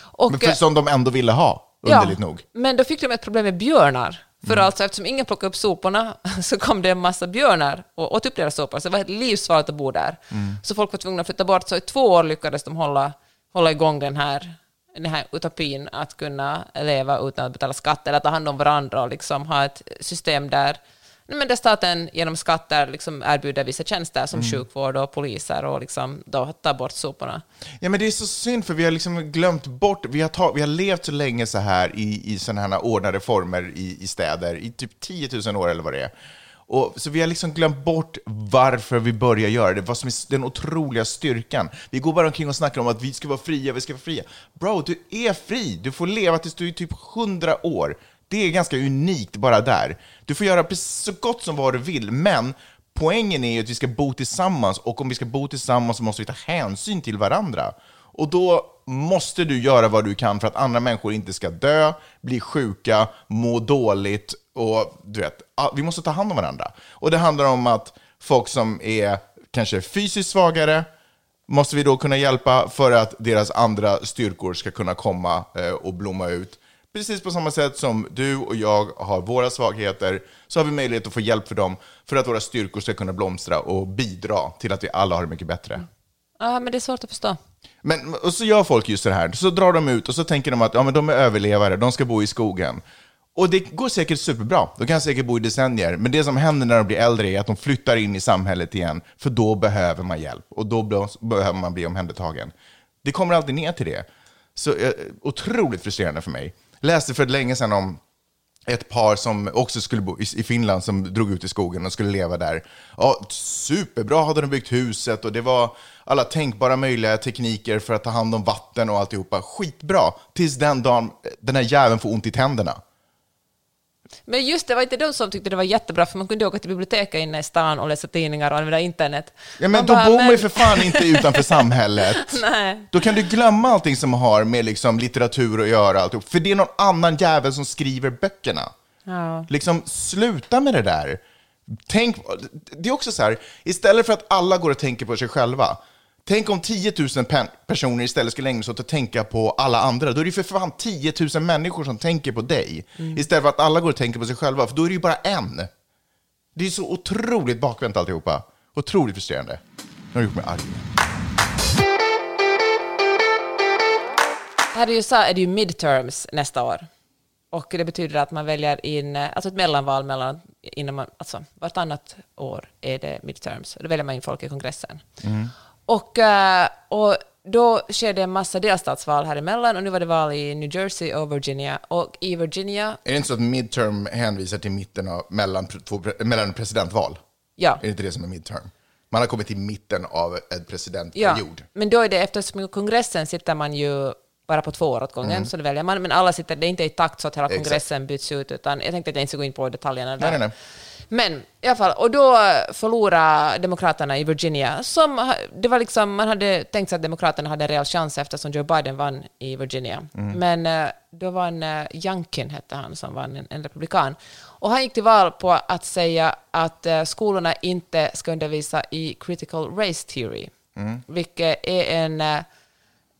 Och, men för, som de ändå ville ha, underligt ja, nog.
Men då fick de ett problem med björnar. För mm. alltså, eftersom ingen plockade upp soporna så kom det en massa björnar och åt upp deras sopor. Så det var helt livsfarligt att bo där. Mm. Så folk var tvungna att flytta bort. Så i två år lyckades de hålla, hålla igång den här, den här utopin att kunna leva utan att betala skatt eller ta hand om varandra och liksom ha ett system där men där staten genom skatter liksom erbjuder vissa tjänster som mm. sjukvård och poliser och liksom då tar bort soporna.
Ja, men det är så synd, för vi har liksom glömt bort, vi har, ta, vi har levt så länge så här i, i sådana här ordnade former i, i städer, i typ 10 000 år eller vad det är. Och, så vi har liksom glömt bort varför vi börjar göra det, vad som är den otroliga styrkan. Vi går bara omkring och snackar om att vi ska vara fria, vi ska vara fria. Bro, du är fri! Du får leva tills du är typ 100 år. Det är ganska unikt bara där. Du får göra så gott som vad du vill, men poängen är ju att vi ska bo tillsammans och om vi ska bo tillsammans så måste vi ta hänsyn till varandra. Och då måste du göra vad du kan för att andra människor inte ska dö, bli sjuka, må dåligt och du vet, vi måste ta hand om varandra. Och det handlar om att folk som är kanske fysiskt svagare måste vi då kunna hjälpa för att deras andra styrkor ska kunna komma eh, och blomma ut Precis på samma sätt som du och jag har våra svagheter, så har vi möjlighet att få hjälp för dem för att våra styrkor ska kunna blomstra och bidra till att vi alla har det mycket bättre.
Ja, men det är svårt att förstå.
Men, och så gör folk just det här, så drar de ut och så tänker de att ja, men de är överlevare, de ska bo i skogen. Och det går säkert superbra, de kan säkert bo i decennier, men det som händer när de blir äldre är att de flyttar in i samhället igen, för då behöver man hjälp och då behöver man bli omhändertagen. Det kommer alltid ner till det. Så eh, otroligt frustrerande för mig. Läste för länge sedan om ett par som också skulle bo i Finland som drog ut i skogen och skulle leva där. Ja, superbra hade de byggt huset och det var alla tänkbara möjliga tekniker för att ta hand om vatten och alltihopa. Skitbra, tills den dagen den här jäveln får ont i tänderna.
Men just det, var inte de som tyckte det var jättebra, för man kunde åka till biblioteket inne i stan och läsa tidningar och använda internet.
Ja, men då bor man ju för fan inte utanför samhället.
Nej.
Då kan du glömma allting som har med liksom, litteratur att göra, alltihop, för det är någon annan jävel som skriver böckerna.
Ja.
Liksom, sluta med det där. Tänk, det är också så här, istället för att alla går och tänker på sig själva, Tänk om 10 000 personer istället skulle ägna sig åt att tänka på alla andra. Då är det ju för fan 10 000 människor som tänker på dig. Mm. Istället för att alla går och tänker på sig själva, för då är det ju bara en. Det är så otroligt bakvänt alltihopa. Otroligt frustrerande. Nu har du gjort mig arg.
Här i USA är det ju midterms nästa år. Och det betyder att man väljer in, alltså ett mellanval mellan, innan man, alltså vartannat år är det midterms. Då väljer man in folk i kongressen. Mm. Och, eh, och då sker det en massa delstatsval här emellan och nu var det val i New Jersey och Virginia. Och i Virginia...
Är det inte så att midterm hänvisar till mitten av, mellan, två, mellan presidentval?
Ja.
Är det inte det som är midterm? Man har kommit till mitten av en presidentperiod.
Ja, men då är det eftersom kongressen sitter man ju bara på två år åt gången, mm. så det väljer man. Men alla sitter, det är inte i takt så att hela kongressen Exakt. byts ut, utan jag tänkte att jag inte ska gå in på detaljerna där.
Nej, nej, nej.
Men i alla fall, och då förlorade Demokraterna i Virginia. Som, det var liksom, man hade tänkt sig att Demokraterna hade en reell chans eftersom Joe Biden vann i Virginia. Mm. Men eh, då vann uh, Youngkin, hette han, som vann en, en, republikan. Och han gick till val på att säga att uh, skolorna inte ska undervisa i critical race theory, mm. vilket är en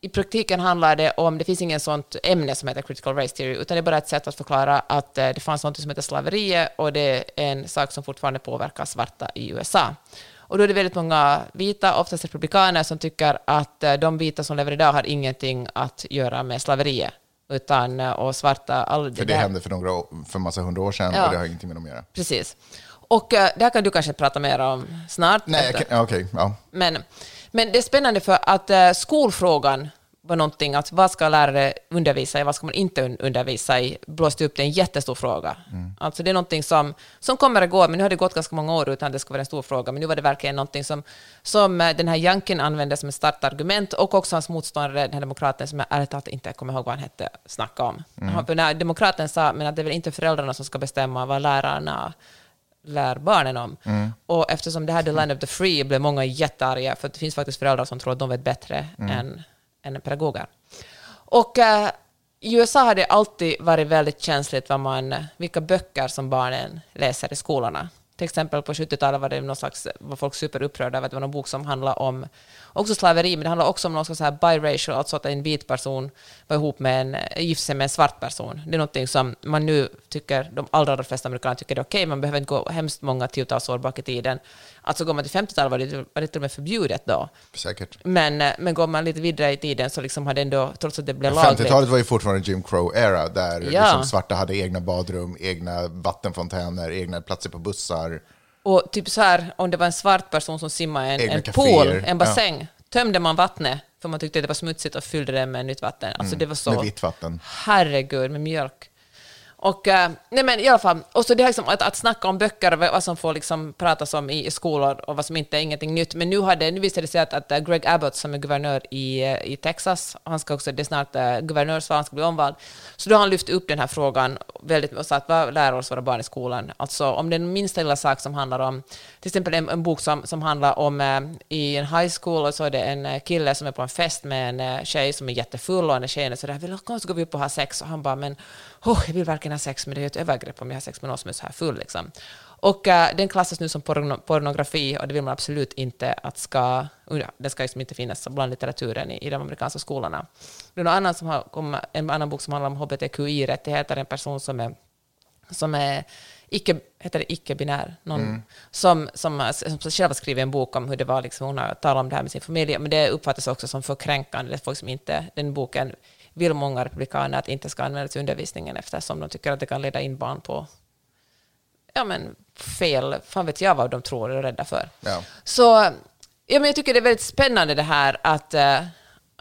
i praktiken handlar det om, det finns inget sånt ämne som heter critical race theory, utan det är bara ett sätt att förklara att eh, det fanns något som heter slaveriet och det är en sak som fortfarande påverkar svarta i USA. Och då är det väldigt många vita, oftast republikaner, som tycker att eh, de vita som lever idag har ingenting att göra med slaveriet. Utan, eh, och svarta... All,
för det, det hände för, några, för massa hundra år sedan ja, och det har ingenting med dem att göra.
Precis. Och det här kan du kanske prata mer om snart.
Nej, okej. Okay, ja.
Men men det är spännande för att uh, skolfrågan var någonting, att vad ska lärare undervisa i, vad ska man inte undervisa i, blåste upp det en jättestor fråga. Mm. Alltså det är någonting som, som kommer att gå, men nu har det gått ganska många år utan att det ska vara en stor fråga, men nu var det verkligen någonting som, som eh, den här Janken använde som ett startargument, och också hans motståndare, den här demokraten, som jag ärligt talat inte kommer ihåg vad han hette, snacka om. Mm. För när demokraten sa, men att det är väl inte föräldrarna som ska bestämma vad lärarna lär barnen om. Mm. Och eftersom det här The Land of the Free blev många jättearga, för det finns faktiskt föräldrar som tror att de vet bättre mm. än, än pedagoger. Och uh, i USA har det alltid varit väldigt känsligt vad man, vilka böcker som barnen läser i skolorna. Till exempel på 70-talet var det någon slags, var folk superupprörda över att det var någon bok som handlade om också slaveri, men det handlade också om någon så här biracial, alltså att en vit person var ihop med en, gifte sig med en svart person. Det är någonting som man nu tycker, de allra flesta amerikaner tycker det är okej, okay, man behöver inte gå hemskt många tiotals år bak i tiden. Alltså går man till 50-talet var det, var det till och med förbjudet då.
Säkert.
Men, men går man lite vidare i tiden så liksom hade ändå, trots att det blev lagligt...
50-talet var ju fortfarande Jim Crow-era, där ja. liksom svarta hade egna badrum, egna vattenfontäner, egna platser på bussar.
Och typ så här, om det var en svart person som simmade i en, en pool, en bassäng, ja. tömde man vattnet för man tyckte det var smutsigt och fyllde det med nytt vatten. Alltså mm, det var så...
Med vitt vatten.
Herregud, med mjölk. Och, eh, nej men i alla fall, och så det här liksom att, att snacka om böcker, vad som får liksom pratas om i, i skolor och vad som inte är ingenting nytt. Men nu, hade, nu visade det sig att, att eh, Greg Abbott som är guvernör i, eh, i Texas, han ska också, det är snart uh, guvernörsval, han ska bli omvald, så då har han lyft upp den här frågan väldigt och sagt vad lär oss våra barn i skolan? Alltså om det är den minsta lilla sak som handlar om, till exempel en, en bok som, som handlar om i en high school och så är det en kille som är på en fest med en tjej som är jättefull och den tjejen är sådär, kom så går vi upp och har sex och han bara men oh, jag vill verkligen har sex med det är ett övergrepp om jag har sex med någon som är så här full. Liksom. Och uh, den klassas nu som porno pornografi och det vill man absolut inte att ska... Uh, den ska liksom inte finnas bland litteraturen i, i de amerikanska skolorna. Det är någon annan som har kommit, en annan bok som handlar om hbtqi-rättigheter, en person som är, som är icke, heter det icke-binär, någon mm. som, som, som själv har skrivit en bok om hur det var, liksom, hon har talat om det här med sin familj, men det uppfattas också som för kränkande, folk som inte, den boken vill många republikaner att inte ska användas i undervisningen eftersom de tycker att det kan leda in barn på ja, men, fel, fan vet jag vad de tror och är rädda för. Ja. Så ja, men jag tycker det är väldigt spännande det här att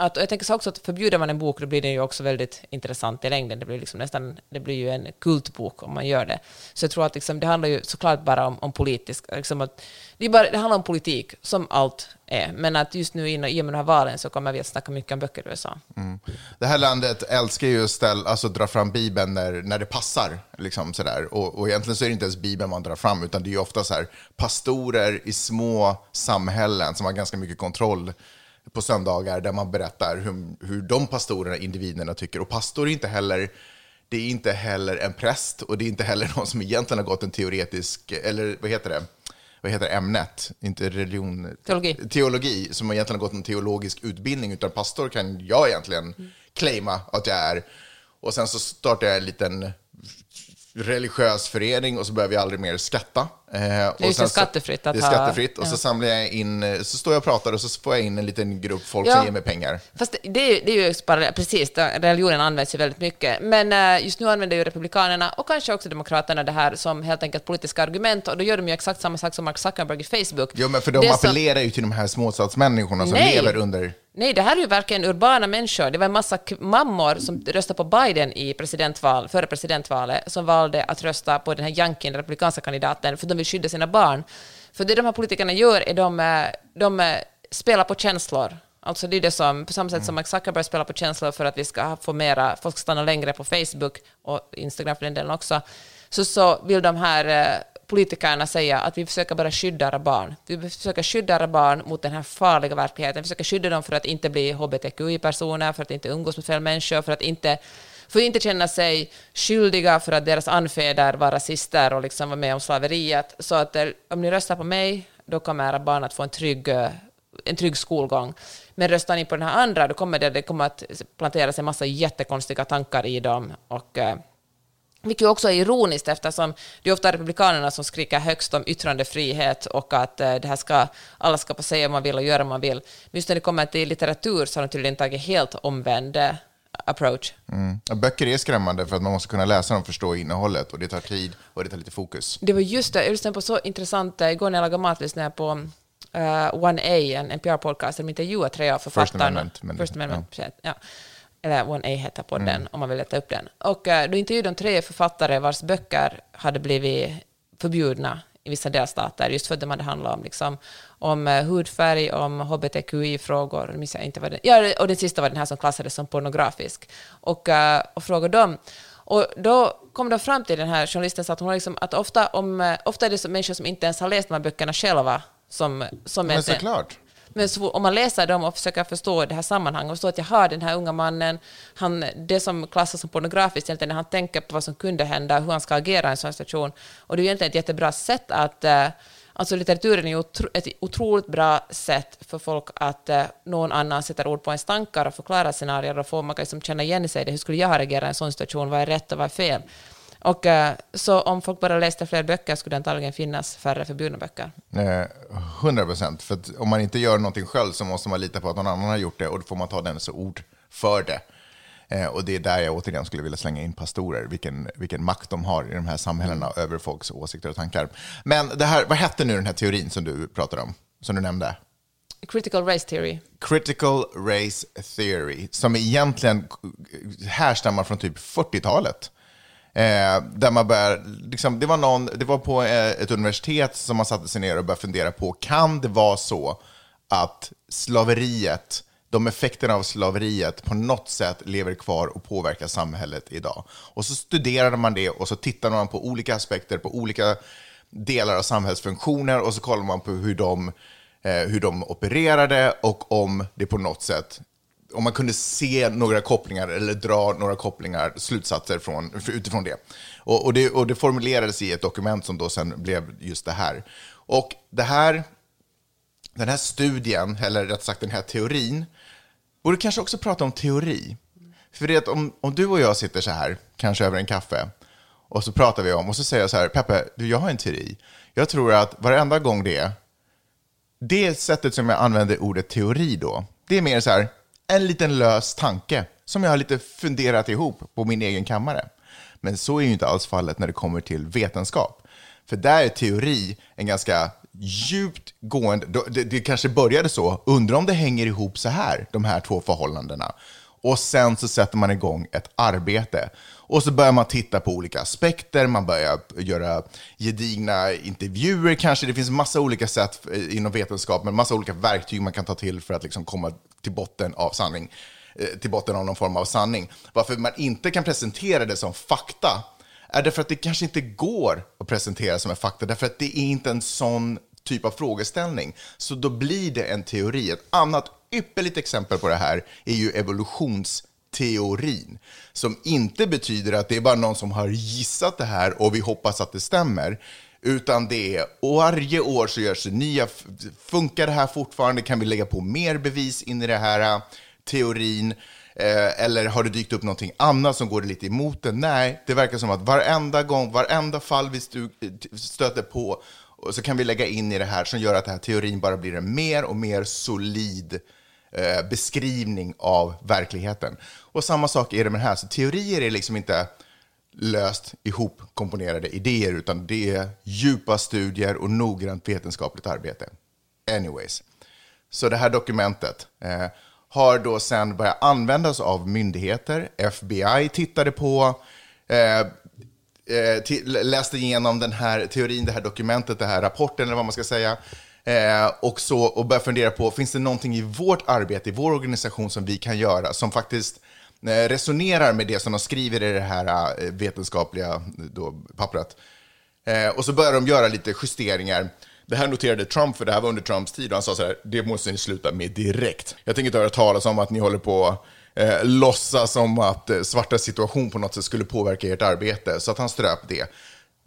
att, och jag tänker så också att förbjuder man en bok, då blir den ju också väldigt intressant i längden. Det blir, liksom nästan, det blir ju en kultbok om man gör det. Så jag tror att liksom, det handlar ju såklart bara om, om politisk... Liksom att, det, bara, det handlar om politik, som allt är. Men att just nu i och med de här valen så kommer vi att snacka mycket om böcker i USA. Mm.
Det här landet älskar ju att ställa, alltså, dra fram Bibeln när, när det passar. Liksom, sådär. Och, och egentligen så är det inte ens Bibeln man drar fram, utan det är ju ofta så här, pastorer i små samhällen som har ganska mycket kontroll på söndagar där man berättar hur, hur de pastorerna, individerna tycker. Och pastor är inte heller det är inte heller en präst och det är inte heller någon som egentligen har gått en teoretisk, eller vad heter det, vad heter ämnet? Inte religion.
Teologi.
Teologi, som egentligen har gått en teologisk utbildning, utan pastor kan jag egentligen mm. claima att jag är. Och sen så startar jag en liten religiös förening och så börjar vi aldrig mer skatta.
Eh, det är och sen skattefritt
att Det är skattefritt och ja. så samlar jag in, så står jag och pratar och så får jag in en liten grupp folk ja. som ger mig pengar.
Fast det, det, är, det är ju bara, precis, religionen används ju väldigt mycket, men eh, just nu använder ju Republikanerna och kanske också Demokraterna det här som helt enkelt politiska argument och då gör de ju exakt samma sak som Mark Zuckerberg i Facebook.
Jo, men för de det appellerar som... ju till de här småstadsmänniskorna som Nej. lever under
Nej, det här är ju verkligen urbana människor. Det var en massa mammor som röstade på Biden i presidentval, före presidentvalet som valde att rösta på den här Jankin, den republikanska kandidaten, för de vill skydda sina barn. För det de här politikerna gör är de, eh, de eh, spelar på känslor. Alltså det är det som, på samma sätt som Mark Zuckerberg spelar på känslor för att vi ska få mera, folk ska stanna längre på Facebook och Instagram för den delen också, så, så vill de här eh, politikerna säga att vi försöker bara skydda era barn. Vi försöker skydda era barn mot den här farliga verkligheten. Vi försöker skydda dem för att inte bli hbtqi-personer, för att inte umgås med fel människor, för att inte får ju inte känna sig skyldiga för att deras anfäder var rasister och liksom var med om slaveriet. Så att eh, om ni röstar på mig, då kommer era barn att få en trygg, eh, en trygg skolgång. Men röstar ni på den här andra, då kommer det, det kommer att planteras en massa jättekonstiga tankar i dem. Och, eh, vilket också är ironiskt eftersom det är ofta republikanerna som skriker högst om yttrandefrihet och att det här ska, alla ska få säga vad man vill och göra vad man vill. Men just när det kommer till litteratur så har de tydligen tagit helt omvänd approach.
Mm. Böcker är skrämmande för att man måste kunna läsa dem och förstå innehållet och det tar tid och det tar lite fokus.
Det var just det, jag lyssnade på så intressant, igår när jag lagade mat lyssnade jag på uh, 1A, en NPR-podcast, där de intervjuar tre av författarna. First Amendment. Men, First Amendment ja. ja. Eller 1A heter podden, mm. om man vill leta upp den. Och uh, då intervjuade de tre författare vars böcker hade blivit förbjudna i vissa delstater, just för att de hade handlat om, liksom, om eh, hudfärg, om hbtqi-frågor, inte vad det, ja, och den sista var den här som klassades som pornografisk, och, uh, och frågade dem. Och då kom de fram till den här journalisten att, hon liksom, att ofta, om, eh, ofta är det människor som inte ens har läst de här böckerna själva som, som
Men såklart.
Men så, om man läser dem och försöker förstå det här sammanhanget och förstå att jag har den här unga mannen, han, det som klassas som pornografiskt egentligen när han tänker på vad som kunde hända, hur han ska agera i en sån situation. Och det är egentligen ett jättebra sätt att eh, Alltså litteraturen är ett otroligt bra sätt för folk att eh, någon annan sätter ord på ens tankar och förklarar scenarier och får man kan liksom känna igen sig i det. Hur skulle jag ha reagerat i en sån situation? Vad är rätt och vad är fel? Och, eh, så om folk bara läste fler böcker skulle det antagligen finnas färre förbjudna böcker.
Hundra procent. För om man inte gör någonting själv så måste man lita på att någon annan har gjort det och då får man ta dennes ord för det. Eh, och det är där jag återigen skulle vilja slänga in pastorer, vilken, vilken makt de har i de här samhällena mm. över folks åsikter och tankar. Men det här, vad hette nu den här teorin som du pratade om, som du nämnde?
Critical Race Theory.
Critical Race Theory, som egentligen härstammar från typ 40-talet. Eh, där man bör, liksom, det, var någon, det var på eh, ett universitet som man satte sig ner och började fundera på, kan det vara så att slaveriet, de effekterna av slaveriet på något sätt lever kvar och påverkar samhället idag? Och så studerade man det och så tittade man på olika aspekter, på olika delar av samhällsfunktioner och så kollade man på hur de, eh, hur de opererade och om det på något sätt om man kunde se några kopplingar eller dra några kopplingar, slutsatser från, utifrån det. Och, och det. och det formulerades i ett dokument som då sen blev just det här. Och det här, den här studien, eller rätt sagt den här teorin, borde kanske också prata om teori. För det att om, om du och jag sitter så här, kanske över en kaffe, och så pratar vi om, och så säger jag så här, Peppe, du, jag har en teori. Jag tror att varenda gång det, det sättet som jag använder ordet teori då, det är mer så här, en liten lös tanke som jag har lite funderat ihop på min egen kammare. Men så är ju inte alls fallet när det kommer till vetenskap. För där är teori en ganska djupt gående, det, det kanske började så, undrar om det hänger ihop så här, de här två förhållandena. Och sen så sätter man igång ett arbete. Och så börjar man titta på olika aspekter, man börjar göra gedigna intervjuer kanske. Det finns massa olika sätt eh, inom vetenskap, men massa olika verktyg man kan ta till för att liksom komma till botten av sanning. Eh, till botten av någon form av sanning. Varför man inte kan presentera det som fakta är därför att det kanske inte går att presentera som en fakta, därför att det är inte en sån typ av frågeställning. Så då blir det en teori. Ett annat ypperligt exempel på det här är ju evolutions teorin som inte betyder att det är bara någon som har gissat det här och vi hoppas att det stämmer, utan det är varje år så görs det nya, funkar det här fortfarande, kan vi lägga på mer bevis in i det här äh, teorin, eh, eller har det dykt upp någonting annat som går lite emot det? Nej, det verkar som att varenda gång, varenda fall vi stöter på, så kan vi lägga in i det här som gör att den här teorin bara blir en mer och mer solid eh, beskrivning av verkligheten. Och samma sak är det med det här, så teorier är liksom inte löst ihopkomponerade idéer, utan det är djupa studier och noggrant vetenskapligt arbete. Anyways, så det här dokumentet eh, har då sen börjat användas av myndigheter. FBI tittade på, eh, eh läste igenom den här teorin, det här dokumentet, den här rapporten eller vad man ska säga. Eh, och, så, och börja fundera på, finns det någonting i vårt arbete, i vår organisation som vi kan göra som faktiskt eh, resonerar med det som de skriver i det här eh, vetenskapliga då, pappret. Eh, och så började de göra lite justeringar. Det här noterade Trump, för det här var under Trumps tid, och han sa så här, det måste ni sluta med direkt. Jag tänker inte höra talas om att ni håller på eh, låtsas som att eh, svarta situation på något sätt skulle påverka ert arbete, så att han ströp det.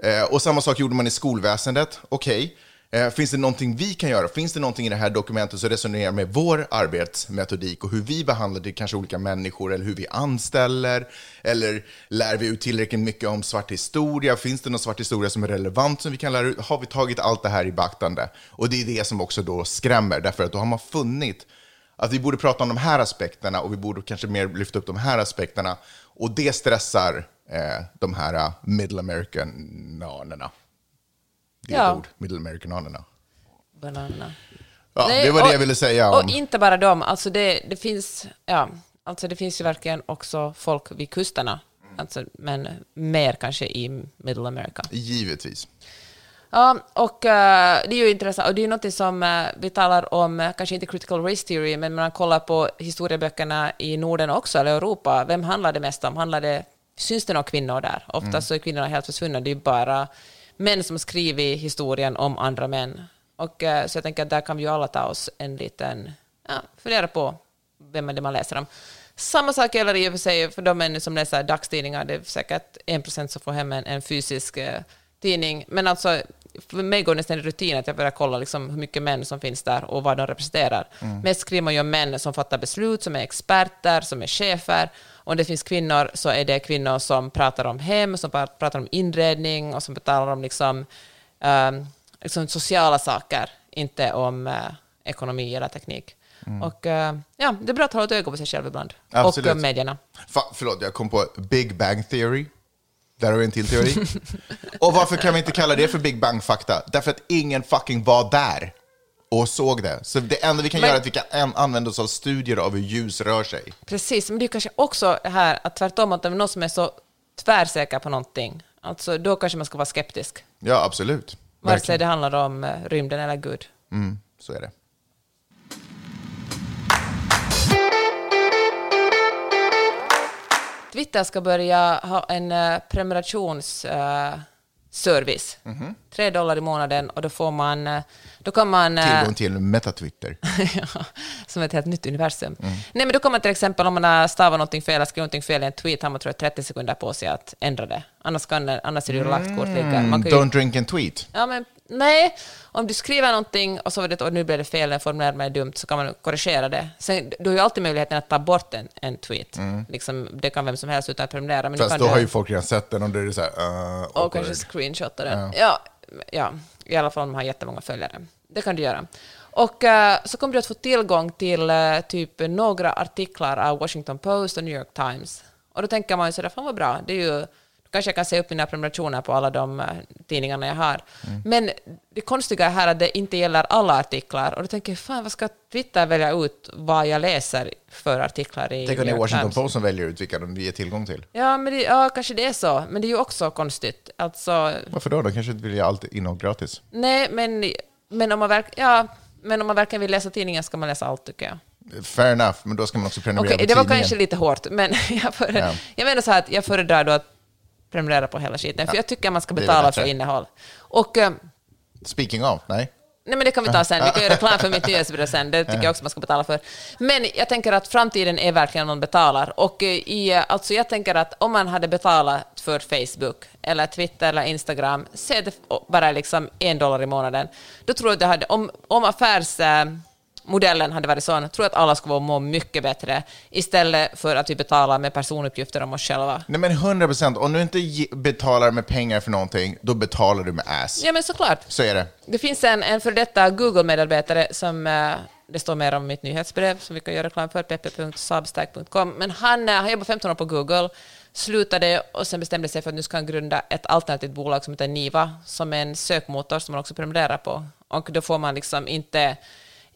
Eh, och samma sak gjorde man i skolväsendet. Okej, okay. Eh, finns det någonting vi kan göra? Finns det någonting i det här dokumentet som resonerar med vår arbetsmetodik och hur vi behandlar det, kanske olika människor eller hur vi anställer? Eller lär vi ut tillräckligt mycket om svart historia? Finns det någon svart historia som är relevant som vi kan lära ut? Har vi tagit allt det här i beaktande? Och det är det som också då skrämmer, därför att då har man funnit att vi borde prata om de här aspekterna och vi borde kanske mer lyfta upp de här aspekterna. Och det stressar eh, de här eh, middle american-nanerna. Det är ja. ett ord, middle americananerna.
Bananerna.
Ja, Nej, det var det jag ville säga.
Om... Och inte bara dem, alltså det, det, finns, ja, alltså det finns ju verkligen också folk vid kusterna, alltså, men mer kanske i Middle America.
Givetvis.
Ja, och uh, det är ju intressant, och det är något som uh, vi talar om, uh, kanske inte critical race theory, men man kollar på historieböckerna i Norden också, eller Europa, vem handlar det mest om? Handlar det, syns det några kvinnor där? Oftast mm. så är kvinnorna helt försvunna, det är bara män som skrivit historien om andra män. Och, eh, så jag tänker att där kan vi ju alla ta oss en liten, ja, fundera på vem är det man läser om. Samma sak gäller i och för sig för de män som läser dagstidningar. Det är säkert en procent som får hem en, en fysisk eh, tidning. Men alltså, för mig går det nästan rutin att jag börjar kolla liksom hur mycket män som finns där och vad de representerar. Mm. Mest skriver man ju om män som fattar beslut, som är experter, som är chefer. Om det finns kvinnor så är det kvinnor som pratar om hem, som pratar om inredning och som talar om liksom, um, liksom sociala saker, inte om uh, ekonomi eller teknik. Mm. Och uh, ja, det är bra att hålla ett öga på sig själv ibland. Absolut. Och medierna.
Fa förlåt, jag kom på Big Bang Theory. Där har vi en till teori. och varför kan vi inte kalla det för Big Bang-fakta? Därför att ingen fucking var där och såg det. Så det enda vi kan men, göra är att vi kan använda oss av studier av hur ljus rör sig.
Precis, men det är kanske också här att tvärtom, att det är någon som är så tvärsäker på någonting, alltså, då kanske man ska vara skeptisk.
Ja, absolut.
Vare sig det handlar om eh, rymden eller Gud.
Mm, så är det.
Twitter ska börja ha en uh, prenumerationssystem service.
Mhm.
Tre dollar i månaden och då får man... eh, Då kan man... eh,
Tillgång till metatwitter.
ja, som ett helt nytt universum.
Mm.
Nej, men då kan man till exempel, om man har stavat någonting fel eller skrivit någonting fel i en tweet, har man tror jag 30 sekunder på sig att ändra det. Annars, kan, annars är det ju lagt kort lika. Man kan ju,
Mm, Don't drink and tweet.
ja, men, nej, om du skriver någonting och så var det och nu blev det fel, en formulär mig dumt, så kan man korrigera det. Sen, du har ju alltid möjligheten att ta bort en, en tweet. Liksom, det kan vem som helst utan att prenumerera. Men
Mm. Fast då
du-
har ju folk redan sett den och då är det så här... Uh,
och kanske screenshotta den. Ja. Ja, i alla fall om man har jättemånga följare. Det kan du göra. Och eh, så kommer du att få tillgång till eh, typ några artiklar av Washington Post och New York Times. Och då tänker man ju sådär, fan vad bra, det är ju, kanske jag kan se upp mina prenumerationer på alla de eh, tidningarna jag har. Men det konstiga är här att det inte gäller alla artiklar. Och då tänker jag, fan vad ska Twitter välja ut vad jag läser för artiklar i
Tänk om det är Washington
Times?
Post som väljer ut vilka de ger tillgång till.
Ja, men det, ja, kanske det är så. Men det är ju också konstigt. Alltså,
Varför då? De kanske inte vill ge allt innehåll gratis.
Nej, men, men, om man verk, ja, men om man verkligen vill läsa tidningen ska man läsa allt, tycker jag.
Fair enough, men då ska man också prenumerera
Okej,
på
det var
tidningen.
kanske lite hårt, men jag, före,
Ja.
jag menar så här att jag föredrar då att prenumerera på hela skiten, för jag tycker man ska betala för innehåll. Och, eh,
Speaking of, nej.
nej men det kan vi ta sen, vi kan göra reklam för mitt nyhetsbrev sen, det tycker jag också man ska betala för. Men jag tänker att framtiden är verkligen någon betalar, och eh, i, eh, alltså jag tänker att om man hade betalat för Facebook, eller Twitter eller Instagram, så är det bara liksom en dollar i månaden, då tror jag det hade, om, om affärs... modellen hade varit sån, tror att alla skulle må mycket bättre istället för att vi betalar med personuppgifter om oss själva.
Nej men 100 procent. Om du inte betalar med pengar för någonting, då betalar du med ass.
Ja, men såklart.
Så är det.
Det finns en, en för detta Google-medarbetare som eh, det står mer om mitt nyhetsbrev som vi kan göra reklam för, peppe.substack.com. Men han eh, har jobbat 15 år på Google, slutade och sen bestämde sig för att nu ska han grunda ett alternativt bolag som heter Niva, som är en sökmotor som man också prenumererar på. Och då får man liksom inte,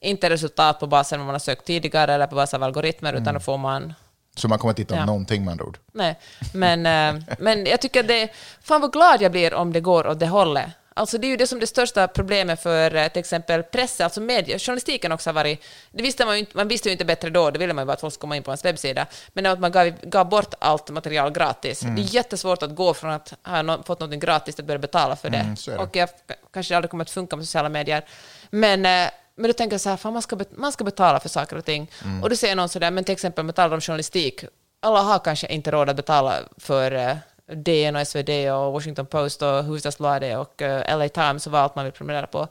inte resultat på basen av vad man har sökt tidigare eller på basis av algoritmer, utan då får man
Så man kommer att titta om
Ja.
någonting med andra ord.
Nej, men, eh, men jag tycker att det... Fan vad glad jag blir om det går åt det hållet. Alltså det är ju det som är det största problemet för eh, till exempel press, alltså media, journalistiken också har varit... Det visste man, ju inte, man visste ju inte bättre då, det ville man ju bara att folk skulle komma in på ens webbsida, men att man gav, gav bort allt material gratis.
Mm.
Det är jättesvårt att gå från att ha nå- fått något gratis till att börja betala för det.
Mm, det.
Och jag, kanske aldrig kommer att funka med sociala medier. Men, eh, men då tänker jag så här, fan man ska, man ska betala för saker och ting.
Mm.
Och då säger någon sådär, men till exempel man talar om journalistik, alla har kanske inte råd att betala för eh, DN och SvD och Washington Post och Hufvudstadsbladet och eh, LA Times och vad allt man vill prenumerera på.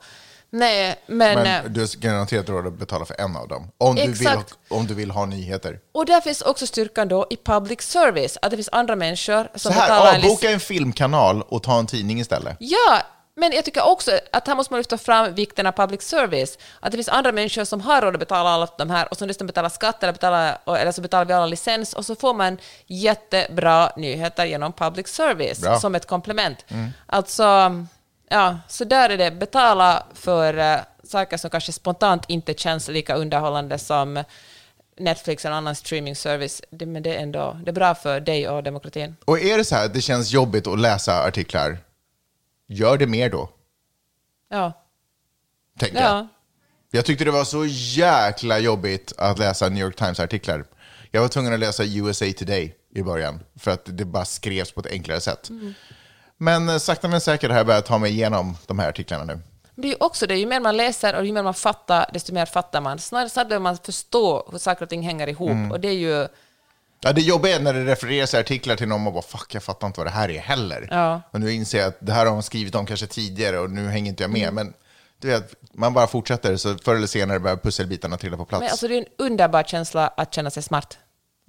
Nej, men...
Men
eh,
du har garanterat råd att betala för en av dem. Om du, vill,
Exakt.
om du vill ha nyheter.
och där finns också styrkan då i public service, att det finns andra människor
Så
som
här,
betalar en
avboka en filmkanal och ta en tidning istället.
Ja, men jag tycker också att här måste man lyfta fram vikten av public service. Att det finns andra människor som har råd att betala alla de här och som dessutom betalar skatt eller, betalar, eller så betalar vi alla licens och så får man jättebra nyheter genom public service
Bra.
som ett komplement. Alltså, ja, så där är det. Betala för uh, saker som kanske spontant inte känns lika underhållande som Netflix eller annan streaming-service, men det är ändå det är bra för dig och demokratin.
Och är det så här att det känns jobbigt att läsa artiklar, gör det mer då,
Ja.
tänker jag.
ja.
Jag tyckte det var så jäkla jobbigt att läsa New York Times-artiklar. Jag var tvungen att läsa USA Today i början, för att det bara skrevs på ett enklare sätt. Men eh, sakta men säkert har jag börjat ta mig igenom de här artiklarna nu.
Det är också det, ju mer man läser och ju mer man fattar, desto mer fattar man. Snarare så behöver man förstå hur saker och ting hänger ihop.
Mm.
Och det är ju...
Ja, det jobbiga är när det refereras i artiklar till någon och bara fuck, jag fattar inte vad det här är heller.
Ja.
Och nu inser jag att det här har de skrivit om kanske tidigare och nu hänger inte jag
Mm.
med. Men du vet, man bara fortsätter så förr eller senare börjar pusselbitarna trilla på plats.
Men alltså det är en underbar känsla att känna sig smart.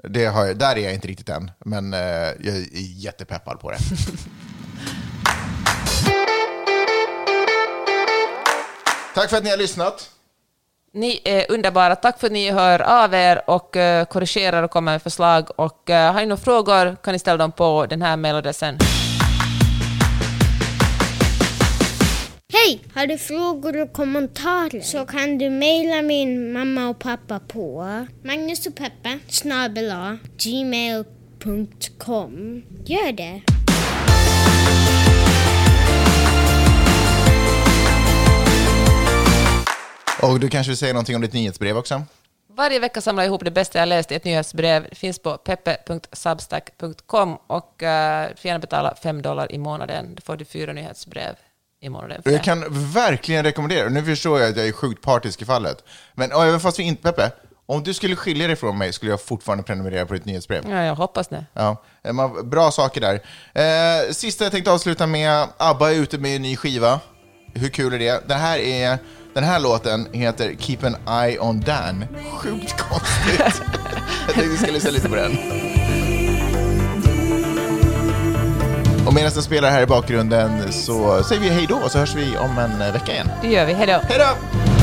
Det har jag, där är jag inte riktigt än, men eh, jag är jättepeppad på det. Tack för att ni har lyssnat.
Ni är underbara. Tack för att ni hör av er och eh, korrigerar och kommer med förslag. Och eh, har ni några frågor kan ni ställa dem på den här mailadressen.
Hej! Har du frågor och kommentarer så kan du mejla min mamma och pappa på Magnus gmail.com. Gör det!
Och du kanske vill säga någonting om ditt nyhetsbrev också?
Varje vecka samlar jag ihop det bästa jag läst i ett nyhetsbrev. Det finns på peppe.substack.com och uh, får gärna betala 5 dollar i månaden. Då får du fyra nyhetsbrev i månaden.
Jag kan verkligen rekommendera, nu förstår jag att jag är sjukt partisk i fallet, men och även fast vi inte, Peppe, om du skulle skilja dig från mig skulle jag fortfarande prenumerera på ditt nyhetsbrev.
Ja, jag hoppas det.
Ja, bra saker där. Eh, sista jag tänkte avsluta med, ABBA är ute med en ny skiva. Hur kul är det? Den här, är, den här låten heter Keep an Eye on Dan. Sjukt konstigt. jag tänkte vi ska lyssna lite på den. Och medan den spelar här i bakgrunden så säger vi hej då och så hörs vi om en vecka igen.
Det gör vi. Hej då.
Hej då!